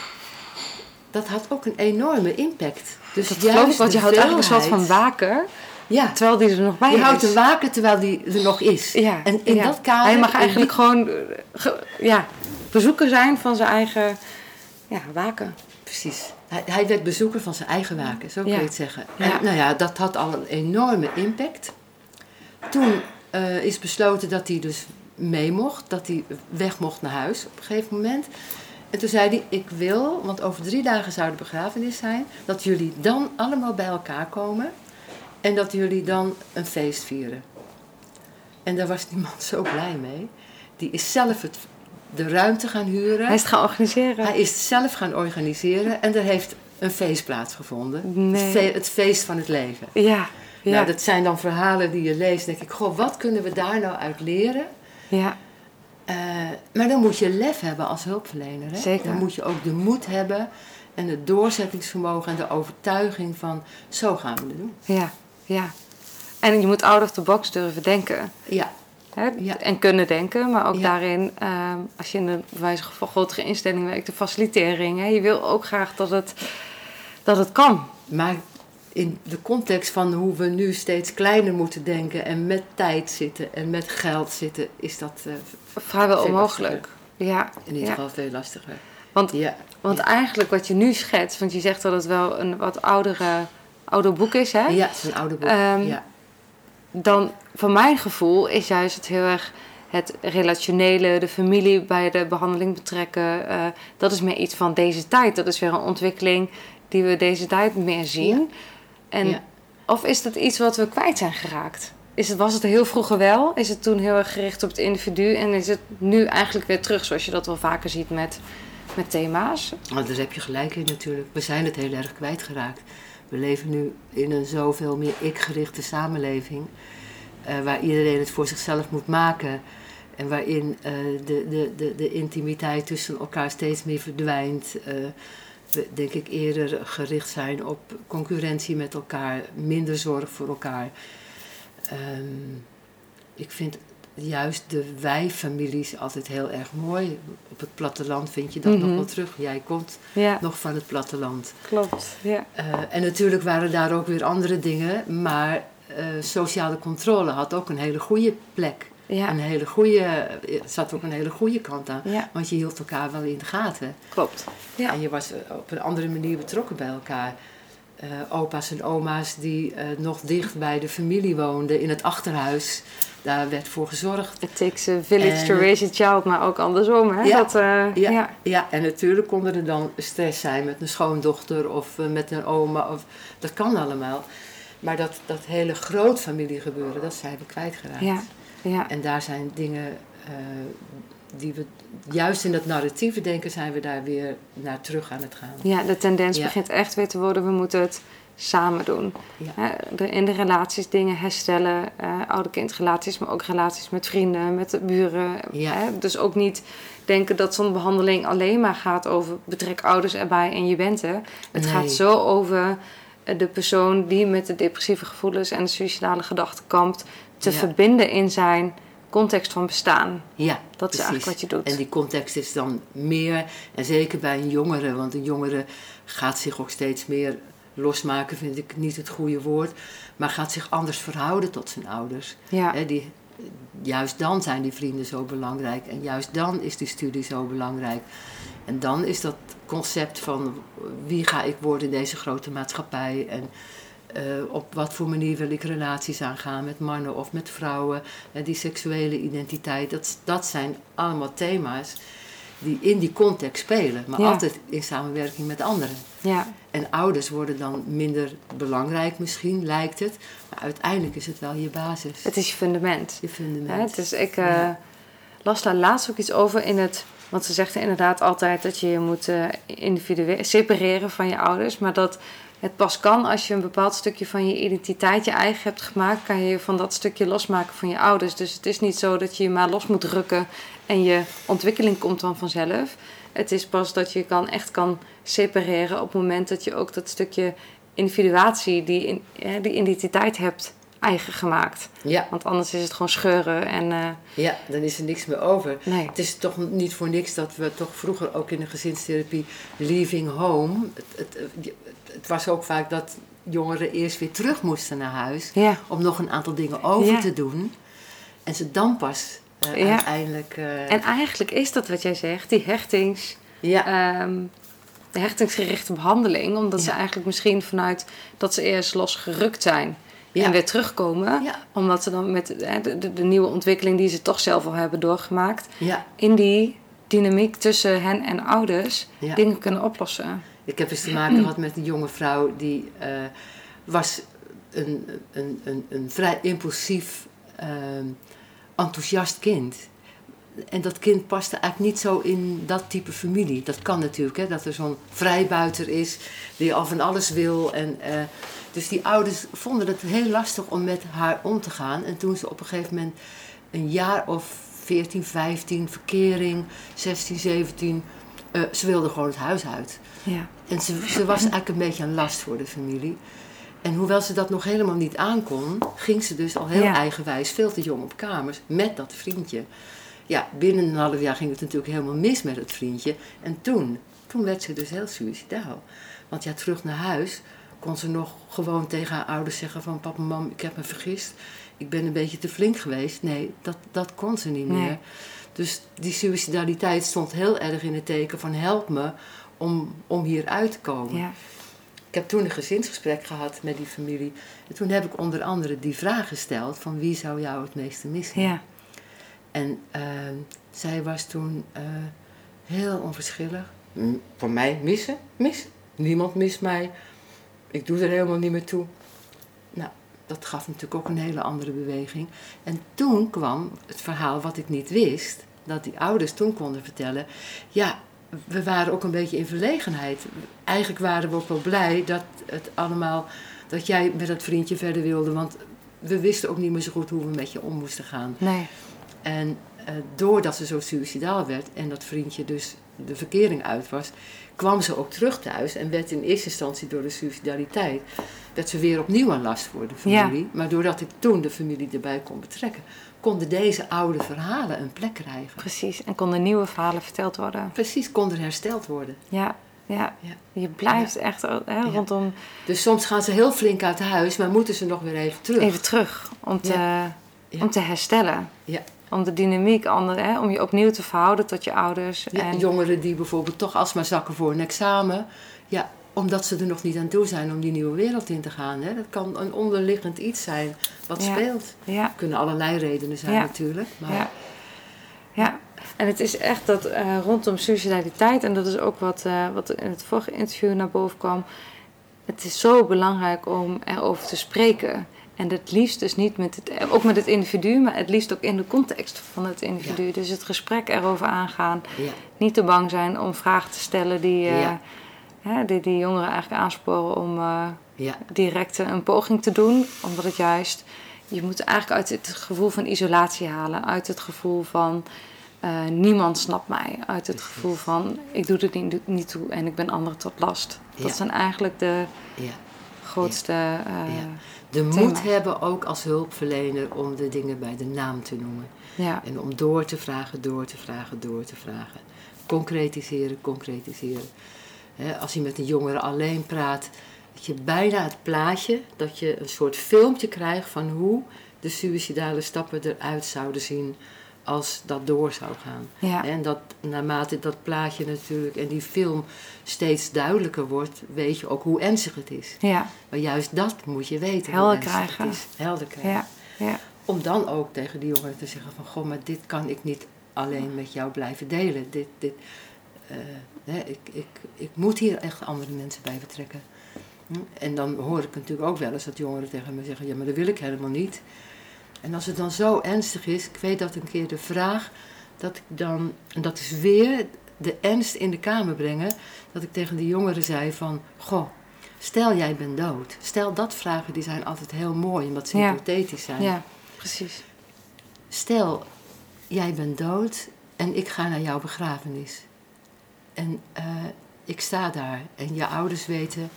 Dat had ook een enorme impact. Dus dat geloof ik, want je houdt eigenlijk een soort van waker, Ja, terwijl die er nog bij je is. houdt hem waken terwijl die er nog is. Ja, en in ja. dat kader... Hij mag eigenlijk die- gewoon eh, ge- ja, bezoeker zijn van zijn eigen ja, waken. Precies. Hij, hij werd bezoeker van zijn eigen waken, zo kun Ja. je het zeggen. Ja. En nou ja, dat had al een enorme impact. Toen eh, is besloten dat hij dus mee mocht, dat hij weg mocht naar huis op een gegeven moment. En toen zei hij, ik wil, want over drie dagen zou de begrafenis zijn, dat jullie dan allemaal bij elkaar komen en dat jullie dan een feest vieren. En daar was die man zo blij mee. Die is zelf het, de ruimte gaan huren. Hij is het gaan organiseren. Hij is het zelf gaan organiseren en er heeft een feest plaatsgevonden. Nee. Het, fe- het feest van het leven. Ja, ja, Nou, dat zijn dan verhalen die je leest. Dan denk ik, goh, wat kunnen we daar nou uit leren? ja, Eh, maar dan moet je lef hebben als hulpverlener. Hè? Zeker. Dan moet je ook de moed hebben en het doorzettingsvermogen en de overtuiging van zo gaan we het doen. ja, ja. En je moet out of the box durven denken. Ja, Hè? Ja. En kunnen denken, maar ook Ja. daarin, ehm, als je in een wijze van grotere instelling werkt, de facilitering. Hè? Je wil ook graag dat het, dat het kan. maar in de context van hoe we nu steeds kleiner moeten denken en met tijd zitten en met geld zitten, is dat eh, Vrijwel onmogelijk. Ja, in ieder ja. geval veel lastiger. Want, Ja, want eigenlijk wat je nu schetst, want je zegt dat het wel een wat oudere, ouder boek is, hè? ja het is een oude boek. Ehm, ja. dan van mijn gevoel is juist het heel erg het relationele, de familie bij de behandeling betrekken. eh, dat is meer iets van deze tijd. Dat is weer een ontwikkeling die we deze tijd meer zien. En, Ja. Of is dat iets wat we kwijt zijn geraakt? Is het, was het heel vroeger wel? Is het toen heel erg gericht op het individu? En is het nu eigenlijk weer terug, zoals je dat wel vaker ziet met, met thema's? Want daar heb je gelijk in natuurlijk. We zijn het heel erg kwijtgeraakt. We leven nu in een zoveel meer ik-gerichte samenleving. eh, waar iedereen het voor zichzelf moet maken. En waarin eh, de, de, de, de intimiteit tussen elkaar steeds meer verdwijnt. Eh, we denk ik eerder gericht zijn op concurrentie met elkaar. Minder zorg voor elkaar. Ehm, ik vind juist de wij-families altijd heel erg mooi. Op het platteland vind je dat nog Mhm. wel terug. Jij komt Ja, nog van het platteland. klopt. Ja. Eh, en natuurlijk waren daar ook weer andere dingen, maar eh, sociale controle had ook een hele goede plek. Ja, Een hele goede, er zat ook een hele goede kant aan. ja, Want je hield elkaar wel in de gaten. klopt. Ja. En je was eh, op een andere manier betrokken bij elkaar. Eh, opa's en oma's die eh, nog dicht bij de familie woonden in het achterhuis. Daar werd voor gezorgd. It takes a village En to het- raise a child, maar ook andersom. Hè? Ja, Dat, eh, Ja, ja. ja. en natuurlijk kon er dan stress zijn met een schoondochter of eh, met een oma. Of, dat kan allemaal. Maar dat, dat hele grootfamilie gebeuren, dat zijn we kwijtgeraakt. Ja, ja. En daar zijn dingen eh, die we, juist in dat narratieve denken, zijn we daar weer naar terug aan het gaan. ja, de tendens Ja. begint echt weer te worden. We moeten het samen doen. Ja. Hè, de- in de relaties dingen herstellen. eh ouder-kindrelaties, maar ook relaties met vrienden, met de buren. Ja. Dus ook niet denken dat zo'n behandeling alleen maar gaat over betrek ouders erbij en je bent er. Het Nee. gaat zo over eh, de persoon die met de depressieve gevoelens en de suicidale gedachten kampt, te Ja. verbinden in zijn context van bestaan. Ja, Dat is eigenlijk wat je doet. En die context is dan meer, en zeker bij een jongere, want een jongere gaat zich ook steeds meer losmaken, vind ik niet het goede woord, maar gaat zich anders verhouden tot zijn ouders. Ja, Hè, die, juist dan zijn die vrienden zo belangrijk en juist dan is die studie zo belangrijk. En dan is dat concept van wie ga ik worden in deze grote maatschappij en eh, op wat voor manier wil ik relaties aangaan met mannen of met vrouwen. En die seksuele identiteit, dat, dat zijn allemaal thema's die in die context spelen, maar Ja. altijd in samenwerking met anderen. ja, En ouders worden dan minder belangrijk misschien, lijkt het. Maar uiteindelijk is het wel je basis. het is je fundament. je fundament. Het is, ik eh, Ja. las daar laatst ook iets over in het. Want ze zegt inderdaad altijd dat je je moet eh individueel separeren van je ouders. Maar dat het pas kan als je een bepaald stukje van je identiteit je eigen hebt gemaakt. Kan je je van dat stukje losmaken van je ouders. Dus het is niet zo dat je je maar los moet rukken en je ontwikkeling komt dan vanzelf. Het is pas dat je kan, echt kan separeren op het moment dat je ook dat stukje individuatie, die, in, die identiteit hebt eigen gemaakt. Ja, Want anders is het gewoon scheuren en eh, ja, dan is er niks meer over. nee. Het is toch niet voor niks dat we toch vroeger ook in de gezinstherapie leaving home. Het, het, het, was ook vaak dat jongeren eerst weer terug moesten naar huis Ja, om nog een aantal dingen over Ja. te doen. En ze dan pas eh, Ja. uiteindelijk. eh, en eigenlijk is dat wat jij zegt, die hechtings, ja, ehm, de hechtingsgerichte behandeling, omdat ze eigenlijk misschien vanuit dat ze eerst losgerukt zijn Ja. en weer terugkomen, ja, omdat ze dan met hè, de, de, de nieuwe ontwikkeling die ze toch zelf al hebben doorgemaakt, ja, in die dynamiek tussen hen en ouders dingen kunnen oplossen. Ik heb eens te maken gehad met een jonge vrouw die eh, was een, een, een, een vrij impulsief ehm, enthousiast kind. En dat kind paste eigenlijk niet zo in dat type familie. Dat kan natuurlijk, hè, dat er zo'n vrijbuiter is die al van alles wil. En, eh, dus die ouders vonden het heel lastig om met haar om te gaan. En toen ze op een gegeven moment een jaar of 14, 15, verkering, 16, 17, eh, ze wilde gewoon het huis uit. Ja. En ze, ze was eigenlijk een beetje een last voor de familie. En hoewel ze dat nog helemaal niet aankon, ging ze dus al heel Ja. eigenwijs, veel te jong op kamers, met dat vriendje. Ja, binnen een half jaar ging het natuurlijk helemaal mis met het vriendje. En toen, toen werd ze dus heel suicidaal. Want ja, terug naar huis kon ze nog gewoon tegen haar ouders zeggen van... papa, mam, ik heb me vergist. Ik ben een beetje te flink geweest. Nee, dat, dat kon ze niet Nee. meer. Dus die suicidaliteit stond heel erg in het teken van help me om, om hier uit te komen. Ja. Ik heb toen een gezinsgesprek gehad met die familie. En toen heb ik onder andere die vraag gesteld van wie zou jou het meeste missen? Ja. En eh, zij was toen eh, heel onverschillig. "M, Voor mij missen? Missen? Niemand mist mij. Ik doe er helemaal niet meer toe. Nou, dat gaf natuurlijk ook een hele andere beweging. En toen kwam het verhaal wat ik niet wist. Dat die ouders toen konden vertellen. Ja, we waren ook een beetje in verlegenheid. Eigenlijk waren we ook wel blij dat het allemaal... Dat jij met dat vriendje verder wilde. Want we wisten ook niet meer zo goed hoe we met je om moesten gaan. Nee. En eh, doordat ze zo suicidaal werd en dat vriendje dus de verkering uit was, kwam ze ook terug thuis en werd in eerste instantie door de suicidaliteit, werd ze weer opnieuw een last voor de familie. Maar doordat ik toen de familie erbij kon betrekken, konden deze oude verhalen een plek krijgen. Precies. En konden nieuwe verhalen verteld worden. Precies, kon er hersteld worden. Ja. Ja. Ja. Je blijft echt hè, rondom Dus soms gaan ze heel flink uit huis, maar moeten ze nog weer even terug. even terug om te, Ja. om te herstellen. Ja. Om de dynamiek, ander, hè, om je opnieuw te verhouden tot je ouders. Ja, en, Jongeren die bijvoorbeeld toch alsmaar zakken voor een examen. Ja, omdat ze er nog niet aan toe zijn om die nieuwe wereld in te gaan. Hè. Dat kan een onderliggend iets zijn wat Ja. speelt. ja. Kunnen allerlei redenen zijn Ja. natuurlijk. Maar Ja. ja, en het is echt dat eh, rondom suicidaliteit, en dat is ook wat, eh, wat in het vorige interview naar boven kwam. Het is zo belangrijk om erover te spreken. En het liefst dus niet met het, ook met het individu, maar het liefst ook in de context van het individu. Dus het gesprek erover aangaan. ja, Niet te bang zijn om vragen te stellen die, eh, Ja. Hè, die, die jongeren eigenlijk aansporen om eh, ja, direct een poging te doen. Omdat het juist, je moet eigenlijk uit het gevoel van isolatie halen. Uit het gevoel van eh, niemand snapt mij. Uit het gevoel van ik doe er niet, niet toe en ik ben anderen tot last. Dat Ja. zijn eigenlijk de ja. grootste... eh. De moed hebben ook als hulpverlener om de dingen bij de naam te noemen. ja. En om door te vragen, door te vragen, door te vragen. Concretiseren, concretiseren. Als je met een jongere alleen praat, dat je bijna het plaatje, dat je een soort filmpje krijgt van hoe de suïcidale stappen eruit zouden zien als dat door zou gaan. Ja. En dat naarmate dat plaatje natuurlijk en die film steeds duidelijker wordt, weet je ook hoe ernstig het is. Ja. Maar juist dat moet je weten. Helder krijgen. Het is. Helder krijgen. Ja. Ja. Om dan ook tegen die jongeren te zeggen van... Goh, maar dit kan ik niet alleen met jou blijven delen. Dit, dit, eh, ik, ik, ik moet hier echt andere mensen bij betrekken. Hm? En dan hoor ik natuurlijk ook wel eens dat jongeren tegen me zeggen... Ja, maar dat wil ik helemaal niet. En als het dan zo ernstig is... Ik weet dat een keer de vraag dat ik dan... En dat is weer de ernst in de kamer brengen. Dat ik tegen die jongeren zei van... Goh, stel jij bent dood. Stel dat vragen, die zijn altijd heel mooi. Omdat ze Ja. hypothetisch zijn. ja, precies. Stel, jij bent dood en ik ga naar jouw begrafenis. En eh, ik sta daar en je ouders weten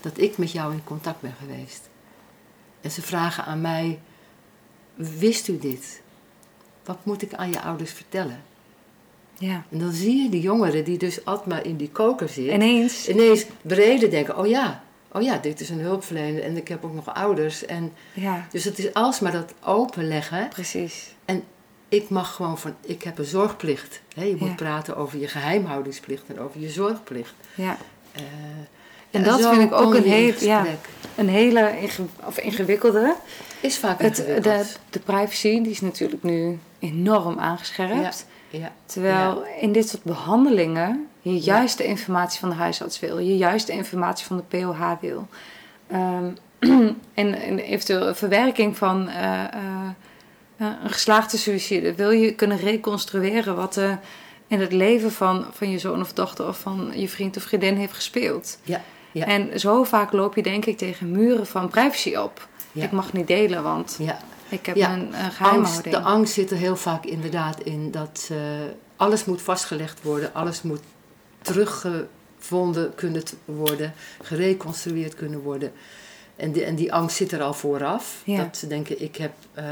dat ik met jou in contact ben geweest. En ze vragen aan mij, wist u dit? Wat moet ik aan je ouders vertellen? Ja. En dan zie je die jongeren die dus altijd in die koker zit, Ineens. ineens breder denken, oh ja, oh ja, dit is een hulpverlener en ik heb ook nog ouders. En, Ja, dus het is alsmaar dat openleggen precies. Ik mag gewoon van, ik heb een zorgplicht. Hè? Je moet Ja. praten over je geheimhoudingsplicht en over je zorgplicht. Ja. Eh, En dat vind ik ook een heel- ja. Een hele of ingewikkelde. Is vaak Het, ingewikkeld. de, de privacy die is natuurlijk nu enorm aangescherpt. Ja, Terwijl in dit soort behandelingen je juist de informatie van de huisarts wil. Je juist de informatie van de POH wil. Ehm, en, en eventueel verwerking van eh, eh, eh, een geslaagde suïcide? Wil je kunnen reconstrueren wat er in het leven van, van je zoon of dochter of van je vriend of vriendin heeft gespeeld? Ja, ja. En zo vaak loop je denk ik tegen muren van privacy op. Ja. Ik mag niet delen, want ja. ik heb Ja, een, geheimhouding. de angst zit er heel vaak inderdaad in dat eh, alles moet vastgelegd worden, alles moet teruggevonden kunnen worden, gereconstrueerd kunnen worden. En die, en die angst zit er al vooraf. Dat ze denken, ik heb... eh,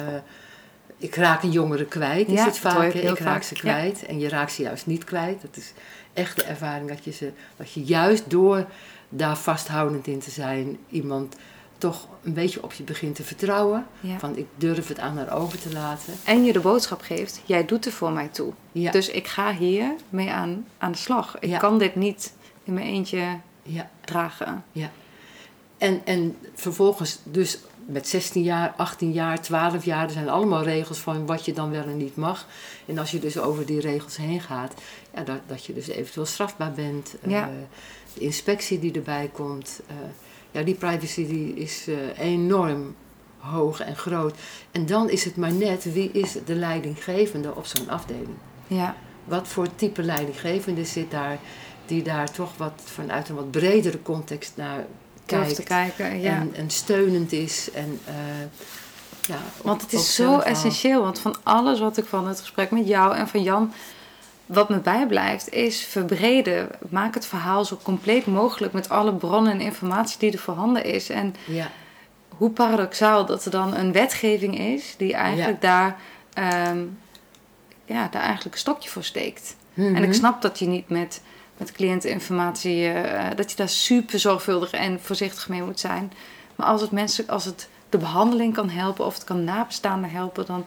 ik raak een jongere kwijt, is Ja, het vaak. ik raak vaak, ze ja. kwijt en je raakt ze juist niet kwijt. Dat is echt de ervaring dat je, ze, dat je juist door daar vasthoudend in te zijn... iemand toch een beetje op je begint te vertrouwen. Ja. Van ik durf het aan haar over te laten. En je de boodschap geeft, jij doet er voor mij toe. Ja, Dus ik ga hier mee aan, aan de slag. Ik Ja. kan dit niet in mijn eentje ja. dragen. En, en vervolgens dus met 16 jaar, 18 jaar, 12 jaar... er zijn allemaal regels van wat je dan wel en niet mag. En als je dus over die regels heen gaat... Ja, dat, dat je dus eventueel strafbaar bent. eh, de inspectie die erbij komt. eh, ja, die privacy die is eh, enorm hoog en groot. En dan is het maar net wie is de leidinggevende op zo'n afdeling. Ja, Wat voor type leidinggevende zit daar... die daar toch wat vanuit een wat bredere context naar kijkt. te kijken. Ja. En, en steunend is. En, eh, ja, Want het is zo essentieel. Want van alles wat ik van het gesprek met jou en van Jan... wat me bijblijft, is verbreden. Maak het verhaal zo compleet mogelijk... met alle bronnen en informatie die er voorhanden is. En Ja, hoe paradoxaal dat er dan een wetgeving is... die eigenlijk daar, ehm, ja, daar eigenlijk een stokje voor steekt. En Mhm. ik snap dat je niet met, met cliënteninformatie, eh, dat je daar super zorgvuldig en voorzichtig mee moet zijn. Maar als het mensen, als het de behandeling kan helpen of het kan nabestaanden helpen, dan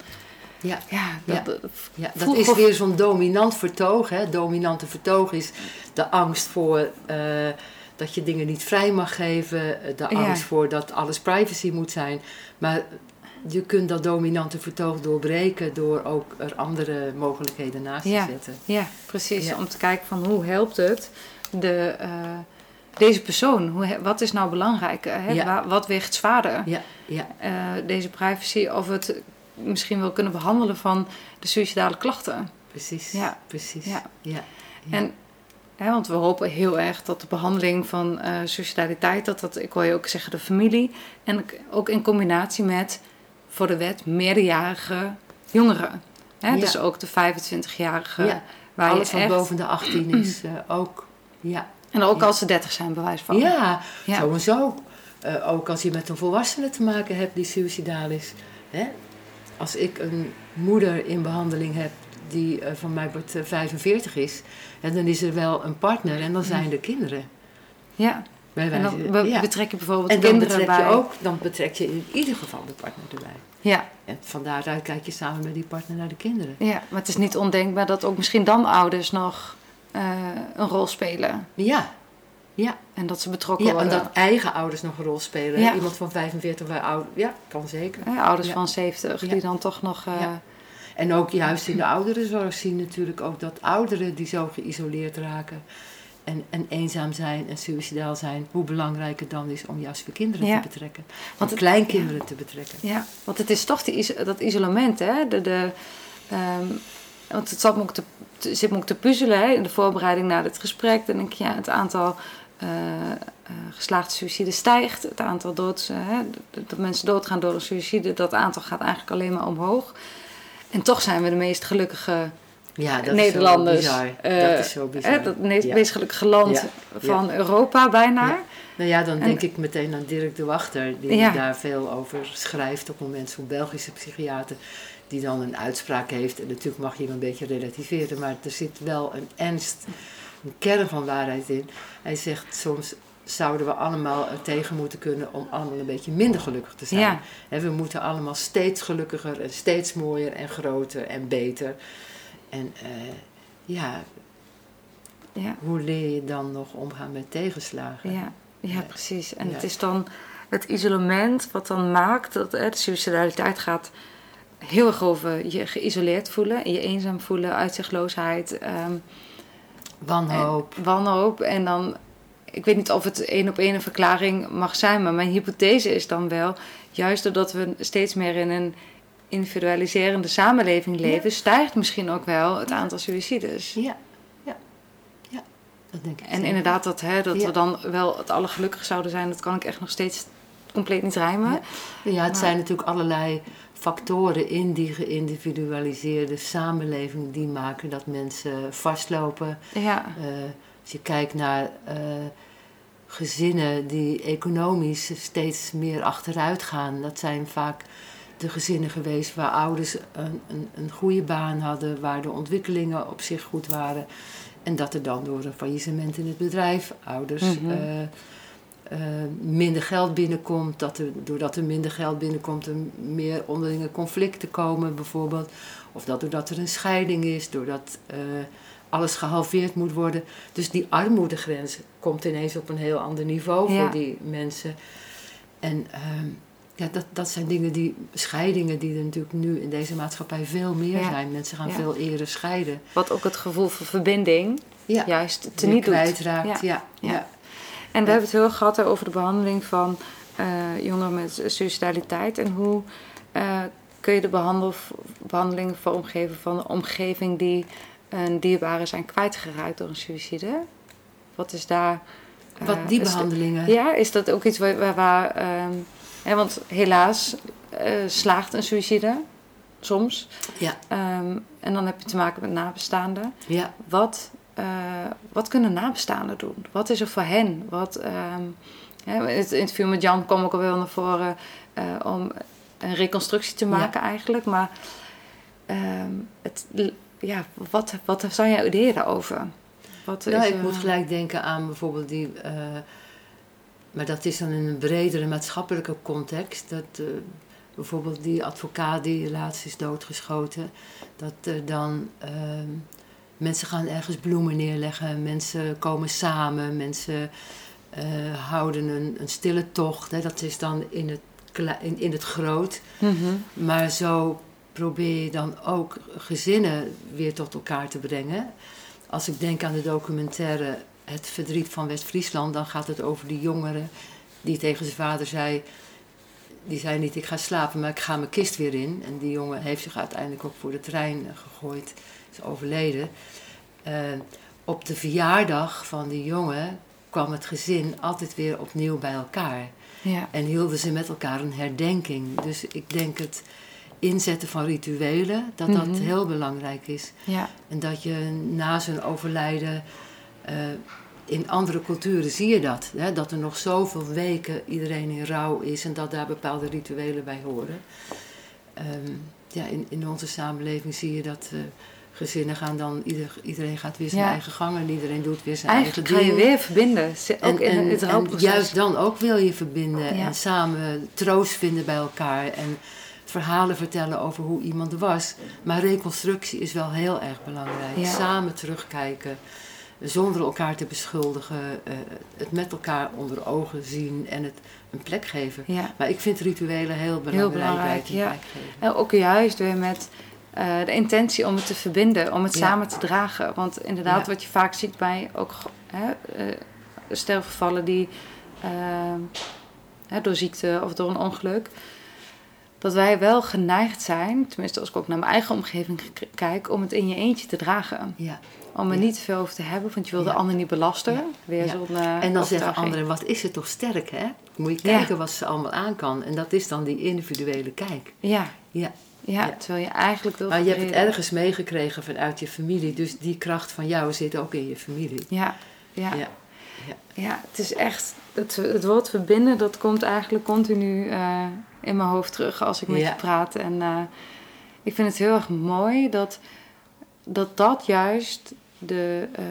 ja, ja, dat, Ja. dat- ja, dat voel is weer zo'n dominant vertoog. Hè? Dominante vertoog is de angst voor eh, dat je dingen niet vrij mag geven. De Ja. angst voor dat alles privacy moet zijn. Maar je kunt dat dominante vertoog doorbreken door ook er andere mogelijkheden naast Ja. te zetten. Ja, precies. Ja. Om te kijken van hoe helpt het de, eh, deze persoon? Hoe, wat is nou belangrijk? Hè? Ja. Wa- Wat weegt zwaarder? Ja, ja, Eh, deze privacy of het misschien wel kunnen behandelen van de suïcidale klachten. precies. Ja. precies. Ja. En, hè, want we hopen heel erg dat de behandeling van eh suicidaliteit, dat dat, ik hoor je ook zeggen, de familie, en ook in combinatie met, voor de wet, meerderjarige jongeren. Hè? Ja. Dus ook de 25-jarige, Ja. waar Alles je wat echt... boven de 18 is eh, ook. Ja. En ook Ja. als ze 30 zijn, bewijs van. Ja, sowieso. Eh, ook als je met een volwassene te maken hebt die suicidaal is. Hè? Als ik een moeder in behandeling heb die eh, van mij wordt eh, 45 is, hè, dan is er wel een partner en dan zijn er kinderen. Ja. Bij En dan be- ja. betrek je bijvoorbeeld En dan kinderen betrek bij. je ook, dan betrek je in ieder geval de partner erbij. Ja, En van daaruit kijk je samen met die partner naar de kinderen. ja, maar het is niet ondenkbaar dat ook misschien dan ouders nog eh, een rol spelen. Ja, ja. En dat ze betrokken ja en worden. dat eigen ouders nog een rol spelen. Ja. Iemand van 45 bij oud, ja, kan zeker. Hè, ouders Ja. van 70 Ja. die dan toch nog. Ja. En ook juist in de ouderenzorg zien natuurlijk ook dat ouderen die zo geïsoleerd raken en, en eenzaam zijn en suicidaal zijn, hoe belangrijk het dan is om juist voor kinderen Ja. te betrekken. Want het- kleinkinderen te betrekken. Ja, want het is toch die, dat isolement, hè? De, de, ehm, want het zat me ook te, zit me ook te puzzelen hè? in de voorbereiding naar dit gesprek. Dan denk ik, ja, het aantal eh, eh, geslaagde suïcides stijgt. Het aantal doods, eh, hè, dat- dat mensen doodgaan door een suïcide, dat aantal gaat eigenlijk alleen maar omhoog. En toch zijn we de meest gelukkige Ja, dat Nederlanders. is zo bizar. eh, dat is zo bizar. hè, dat meest, Ja. meest gelukkige land Ja. van Europa bijna. Nou ja, dan En- denk ik meteen aan Dirk de Wachter, die daar veel over schrijft op het moment, zo'n Belgische psychiater, die dan een uitspraak heeft. En natuurlijk mag je hem een beetje relativeren, maar er zit wel een ernst, een kern van waarheid in. Hij zegt soms zouden we allemaal er tegen moeten kunnen om allemaal een beetje minder gelukkig te zijn. Ja. We moeten allemaal steeds gelukkiger en steeds mooier en groter en beter. En eh, ja, Ja. hoe leer je dan nog omgaan met tegenslagen? Ja, ja, precies. En Ja. het is dan het isolement wat dan maakt dat hè, de suicidaliteit gaat heel erg over je geïsoleerd voelen, je eenzaam voelen, uitzichtloosheid, ehm, Wanhoop. en wanhoop. En dan, ik weet niet of het één op één een verklaring mag zijn, maar mijn hypothese is dan wel, juist doordat we steeds meer in een individualiserende samenleving leven, stijgt misschien ook wel het aantal suicides. Ja, ja, ja. Dat denk ik. En inderdaad, dat, hè, dat we dan wel het allergelukkig zouden zijn, dat kan ik echt nog steeds compleet niet rijmen. Ja. Het Maar- zijn natuurlijk allerlei factoren in die geïndividualiseerde samenleving die maken dat mensen vastlopen. Ja, Eh, als je kijkt naar eh, gezinnen die economisch steeds meer achteruit gaan, dat zijn vaak de gezinnen geweest waar ouders een, een, een goede baan hadden, waar de ontwikkelingen op zich goed waren. En dat er dan door een faillissement in het bedrijf ouders Mhm. eh, eh, minder geld binnenkomt. Dat er, doordat er minder geld binnenkomt, er meer onderlinge conflicten komen bijvoorbeeld. Of dat doordat er een scheiding is, doordat eh, alles gehalveerd moet worden. Dus die armoedegrens komt ineens op een heel ander niveau Ja. voor die mensen. En ehm, ja, dat, dat zijn dingen die, scheidingen die er natuurlijk nu in deze maatschappij veel meer Ja. zijn. Mensen gaan Ja. veel eerder scheiden. wat ook het gevoel van verbinding Ja, juist weer niet doet. kwijtraakt. Ja. Ja. En we hebben het heel erg gehad over de behandeling van eh, jongeren met suicidaliteit. En hoe eh, kun je de behandel, behandeling vormgeven van een omgeving die een dierbare zijn kwijtgeraakt door een suïcide? Wat is daar... eh, Wat die de- behandelingen. ja, is dat ook iets waar... waar, waar, ehm, hè, want helaas eh, slaagt een suïcide soms. Ja. Ehm, en dan heb je te maken met nabestaanden. ja. Wat, eh, wat kunnen nabestaanden doen? Wat is er voor hen? Wat, ehm, hè, in het interview met Jan kwam ook al wel naar voren eh, om een reconstructie te maken eigenlijk. Maar ehm, het, ja, wat, wat zijn jouw ideeën daarover? Wat Nou, is, ik moet gelijk denken aan bijvoorbeeld die. Maar dat is dan in een bredere maatschappelijke context. Dat eh, bijvoorbeeld die advocaat die laatst is doodgeschoten. Dat er dan. ehm, mensen gaan ergens bloemen neerleggen. Mensen komen samen. Mensen eh, houden een, een stille tocht. Hè. Dat is dan in het, in het groot. mhm, Maar zo probeer je dan ook gezinnen weer tot elkaar te brengen. Als ik denk aan de documentaire Het verdriet van West-Friesland, dan gaat het over die jongere die tegen zijn vader zei. Die zei niet: Ik ga slapen, maar ik ga mijn kist weer in. En die jongen heeft zich uiteindelijk ook voor de trein eh, gegooid, is overleden. Eh, op de verjaardag van die jongen kwam het gezin altijd weer opnieuw bij elkaar. ja, En hielden ze met elkaar een herdenking. Dus ik denk het inzetten van rituelen, dat dat Mhm. heel belangrijk is. ja, En dat je na zijn overlijden, in andere culturen zie je dat. Hè? Dat er nog zoveel weken iedereen in rouw is en dat daar bepaalde rituelen bij horen. Ehm, ja, in, in onze samenleving zie je dat eh, gezinnen gaan dan, ieder, iedereen gaat weer zijn Ja. eigen gang en iedereen doet weer zijn eigenlijk ga eigen je ding. weer verbinden. Ook En, in en, het en rouwproces. juist dan ook wil je verbinden Ja. en samen troost vinden bij elkaar en verhalen vertellen over hoe iemand was. Maar reconstructie is wel heel erg belangrijk. Ja. Samen terugkijken, zonder elkaar te beschuldigen, eh, het met elkaar onder ogen zien en het een plek geven. Ja. Maar ik vind rituelen heel belangrijk, belangrijk, bij ja. En ook juist weer met eh, de intentie om het te verbinden, om het Ja. samen te dragen. Want inderdaad, wat je vaak ziet bij ook hè, eh, sterfgevallen die hè, door ziekte of door een ongeluk, dat wij wel geneigd zijn, tenminste als ik ook naar mijn eigen omgeving kijk, om het in je eentje te dragen. Ja. Om er Ja. niet veel over te hebben, want je wil de ander niet belasten. Weer zo'n eh, En dan zeggen anderen, wat is het toch sterk hè? Moet je kijken wat ze allemaal aan kan. En dat is dan die individuele kijk. Ja. Ja. Ja, Ja. terwijl je eigenlijk wil Maar je hebt het ergens meegekregen vanuit je familie. Dus die kracht van jou zit ook in je familie. Ja, ja. Ja. Ja, het is echt. Het, het woord verbinden, dat komt eigenlijk continu eh, in mijn hoofd terug als ik met Ja. je praat. En eh, ik vind het heel erg mooi dat dat, dat juist de, eh,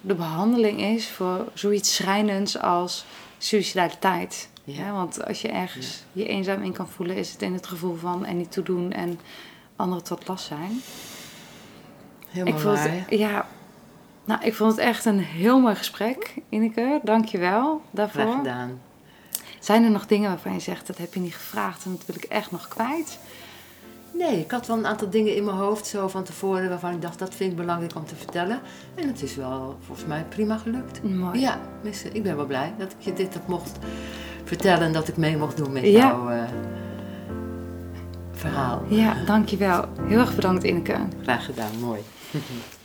de behandeling is voor zoiets schrijnends als suicidaliteit. Ja. Ja, want als je ergens je eenzaam in kan voelen, is het in het gevoel van en niet toedoen en anderen tot last zijn. Helemaal ik vond waar. het, ja, nou, ik vond het echt een heel mooi gesprek, Ineke. Dank je wel daarvoor. Graag gedaan. Zijn er nog dingen waarvan je zegt, dat heb je niet gevraagd en dat wil ik echt nog kwijt? Nee, ik had wel een aantal dingen in mijn hoofd zo van tevoren waarvan ik dacht dat vind ik belangrijk om te vertellen. En het is wel volgens mij prima gelukt. Mooi. Ja, ik ben wel blij dat ik je dit heb mocht vertellen en dat ik mee mocht doen met Ja. jouw eh, verhaal. Ja, dankjewel. Heel erg bedankt Ineke. Graag gedaan, mooi.